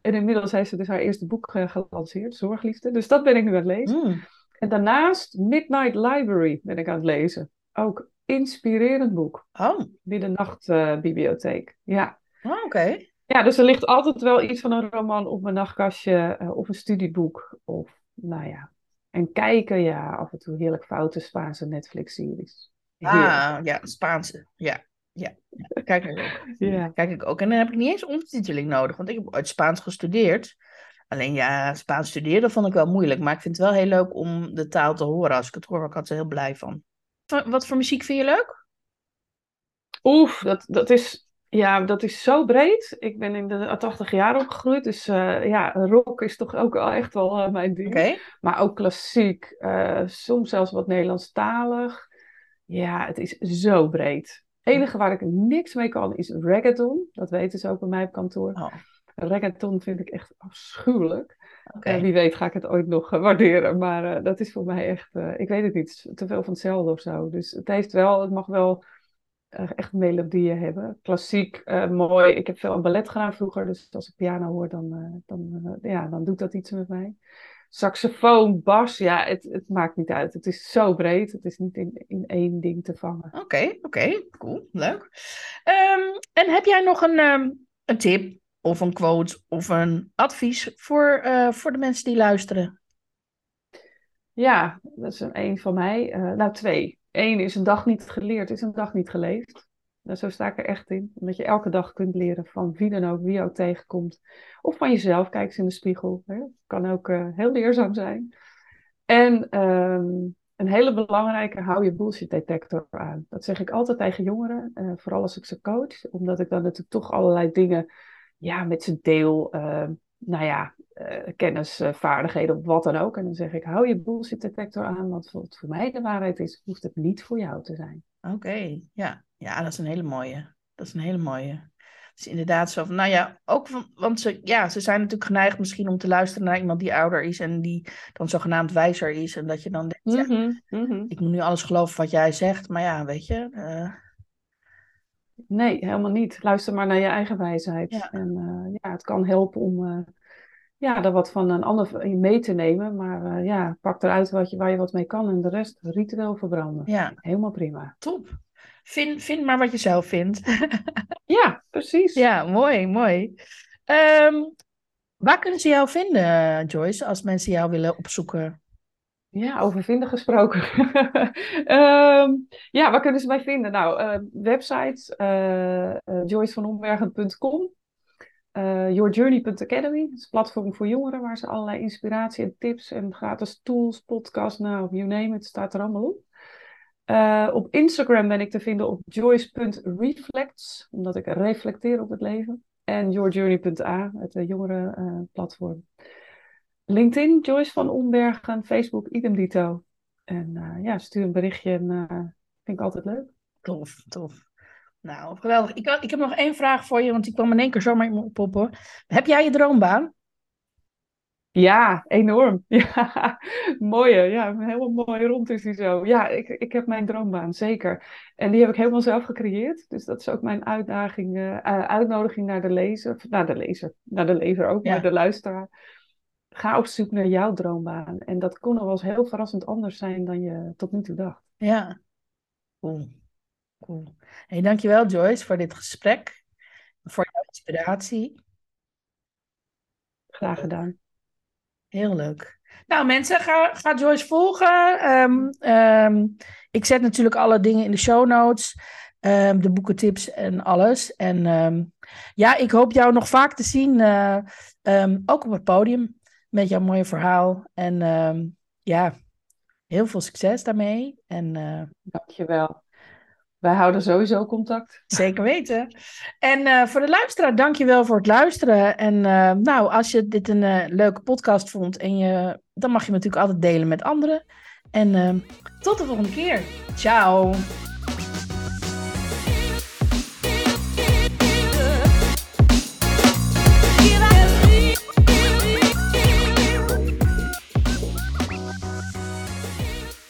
En inmiddels heeft ze dus haar eerste boek gelanceerd, Zorgliefde. Dus dat ben ik nu aan het lezen. Mm. En daarnaast Midnight Library ben ik aan het lezen. Ook inspirerend boek. Oh. Middernachtbibliotheek. Uh, ja. Oh, oké. Ja, dus er ligt altijd wel iets van een roman op mijn nachtkastje uh, of een studieboek. Of, nou ja. En kijken, ja, af en toe heerlijk foute Spaanse Netflix-series. Ah, ja, Spaanse. Ja, ja. Kijk ik ook. Ja. Kijk ik ook. En dan heb ik niet eens ondertiteling nodig, want ik heb uit Spaans gestudeerd. Alleen ja, Spaans studeren vond ik wel moeilijk. Maar ik vind het wel heel leuk om de taal te horen. Als ik het hoor, word ik altijd heel blij van. Wat voor muziek vind je leuk? Oef, dat, dat, is, ja, dat is zo breed. Ik ben in de 80 jaar opgegroeid. Dus uh, ja, rock is toch ook echt wel uh, mijn ding. Okay. Maar ook klassiek. Uh, soms zelfs wat Nederlandstalig. Ja, het is zo breed. Het enige waar ik niks mee kan is reggaeton. Dat weten ze ook bij mij op kantoor. Oh. Reggaeton vind ik echt afschuwelijk. Okay. Uh, wie weet ga ik het ooit nog waarderen. Maar dat is voor mij echt, ik weet het niet, te veel van hetzelfde of zo. Dus het heeft wel, het mag wel echt melodieën hebben. Klassiek, mooi. Ik heb veel aan ballet gedaan vroeger. Dus als ik piano hoor, dan, dan, ja, dan doet dat iets met mij. Saxofoon, bas, ja, het, het maakt niet uit. Het is zo breed. Het is niet in, in één ding te vangen. Oké, okay, oké. Okay. Cool, leuk. Um, en heb jij nog een, um, een tip of een quote of een advies voor, voor de mensen die luisteren? Ja, dat is een, een van mij. Nou, twee. Eén is een dag niet geleerd, is een dag niet geleefd. Nou, zo sta ik er echt in. Omdat je elke dag kunt leren van wie dan ook, wie jou tegenkomt. Of van jezelf, kijk eens in de spiegel. Hè. Kan ook uh, heel leerzaam zijn. En um, een hele belangrijke, hou je bullshit detector aan. Dat zeg ik altijd tegen jongeren, uh, vooral als ik ze coach. Omdat ik dan natuurlijk toch allerlei dingen ja, met zijn deel, uh, nou ja, uh, kennis, uh, vaardigheden of wat dan ook. En dan zeg ik, hou je bullshit detector aan, want wat voor mij de waarheid is, hoeft het niet voor jou te zijn. Oké, ja. ja, dat is een hele mooie. Dat is een hele mooie. Dus inderdaad zo van, nou ja, ook van, want ze, ja, ze zijn natuurlijk geneigd misschien om te luisteren naar iemand die ouder is en die dan zogenaamd wijzer is. En dat je dan denkt, ja, mm -hmm. ik moet nu alles geloven wat jij zegt, maar ja, weet je... Nee, helemaal niet. Luister maar naar je eigen wijsheid. Ja. En uh, ja, het kan helpen om uh, ja, er wat van een ander mee te nemen. Maar uh, ja, pak eruit wat je, waar je wat mee kan en de rest ritueel verbranden. Ja. Helemaal prima. Top. Vind, vind maar wat je zelf vindt. ja, precies. Ja, mooi, mooi. Um, waar kunnen ze jou vinden, Joyce, als mensen jou willen opzoeken? Ja, over vinden gesproken. um, ja, waar kunnen ze mij vinden? Nou, uh, website uh, uh, joycevanombergen.com yourjourney.academy, is een platform voor jongeren waar ze allerlei inspiratie en tips en gratis tools, podcasts, nou, you name it, staat er allemaal op. op Instagram ben ik te vinden op joyce.reflects, omdat ik reflecteer op het leven. En yourjourney.a, het jongerenplatform. LinkedIn, Joyce van Ombergen, Facebook, idem dito. En uh, ja, stuur een berichtje en uh, vind ik altijd leuk. Tof, tof. Nou, geweldig. Ik, ik heb nog één vraag voor je, want die kwam in één keer zomaar in me oppoppen. Heb jij je droombaan? Ja, enorm. Ja, mooie. Ja, helemaal mooi rond is die zo. Ja, ik, ik heb mijn droombaan, zeker. En die heb ik helemaal zelf gecreëerd. Dus dat is ook mijn uitdaging, uh, uitnodiging naar de lezer. Naar de lezer, naar de lezer ook, ja. maar de luisteraar. Ga op zoek naar jouw droombaan. En dat kon nog wel eens heel verrassend anders zijn dan je tot nu toe dacht. Ja, cool. cool. Hey, dankjewel Joyce voor dit gesprek. Voor jouw inspiratie. Graag gedaan. Heel leuk. Nou mensen, ga, ga Joyce volgen. Ehm, ehm, ik zet natuurlijk alle dingen in de show notes. Um, de boekentips en alles. En ja, ik hoop jou nog vaak te zien. Uh, ook op het podium. Met jouw mooie verhaal. En ja, heel veel succes daarmee. En, uh, Dankjewel. Wij houden sowieso contact. Zeker weten. En uh, voor de luisteraar, dankjewel voor het luisteren. En uh, nou, als je dit een uh, leuke podcast vond, en je, dan mag je hem natuurlijk altijd delen met anderen. En tot de volgende keer. Ciao.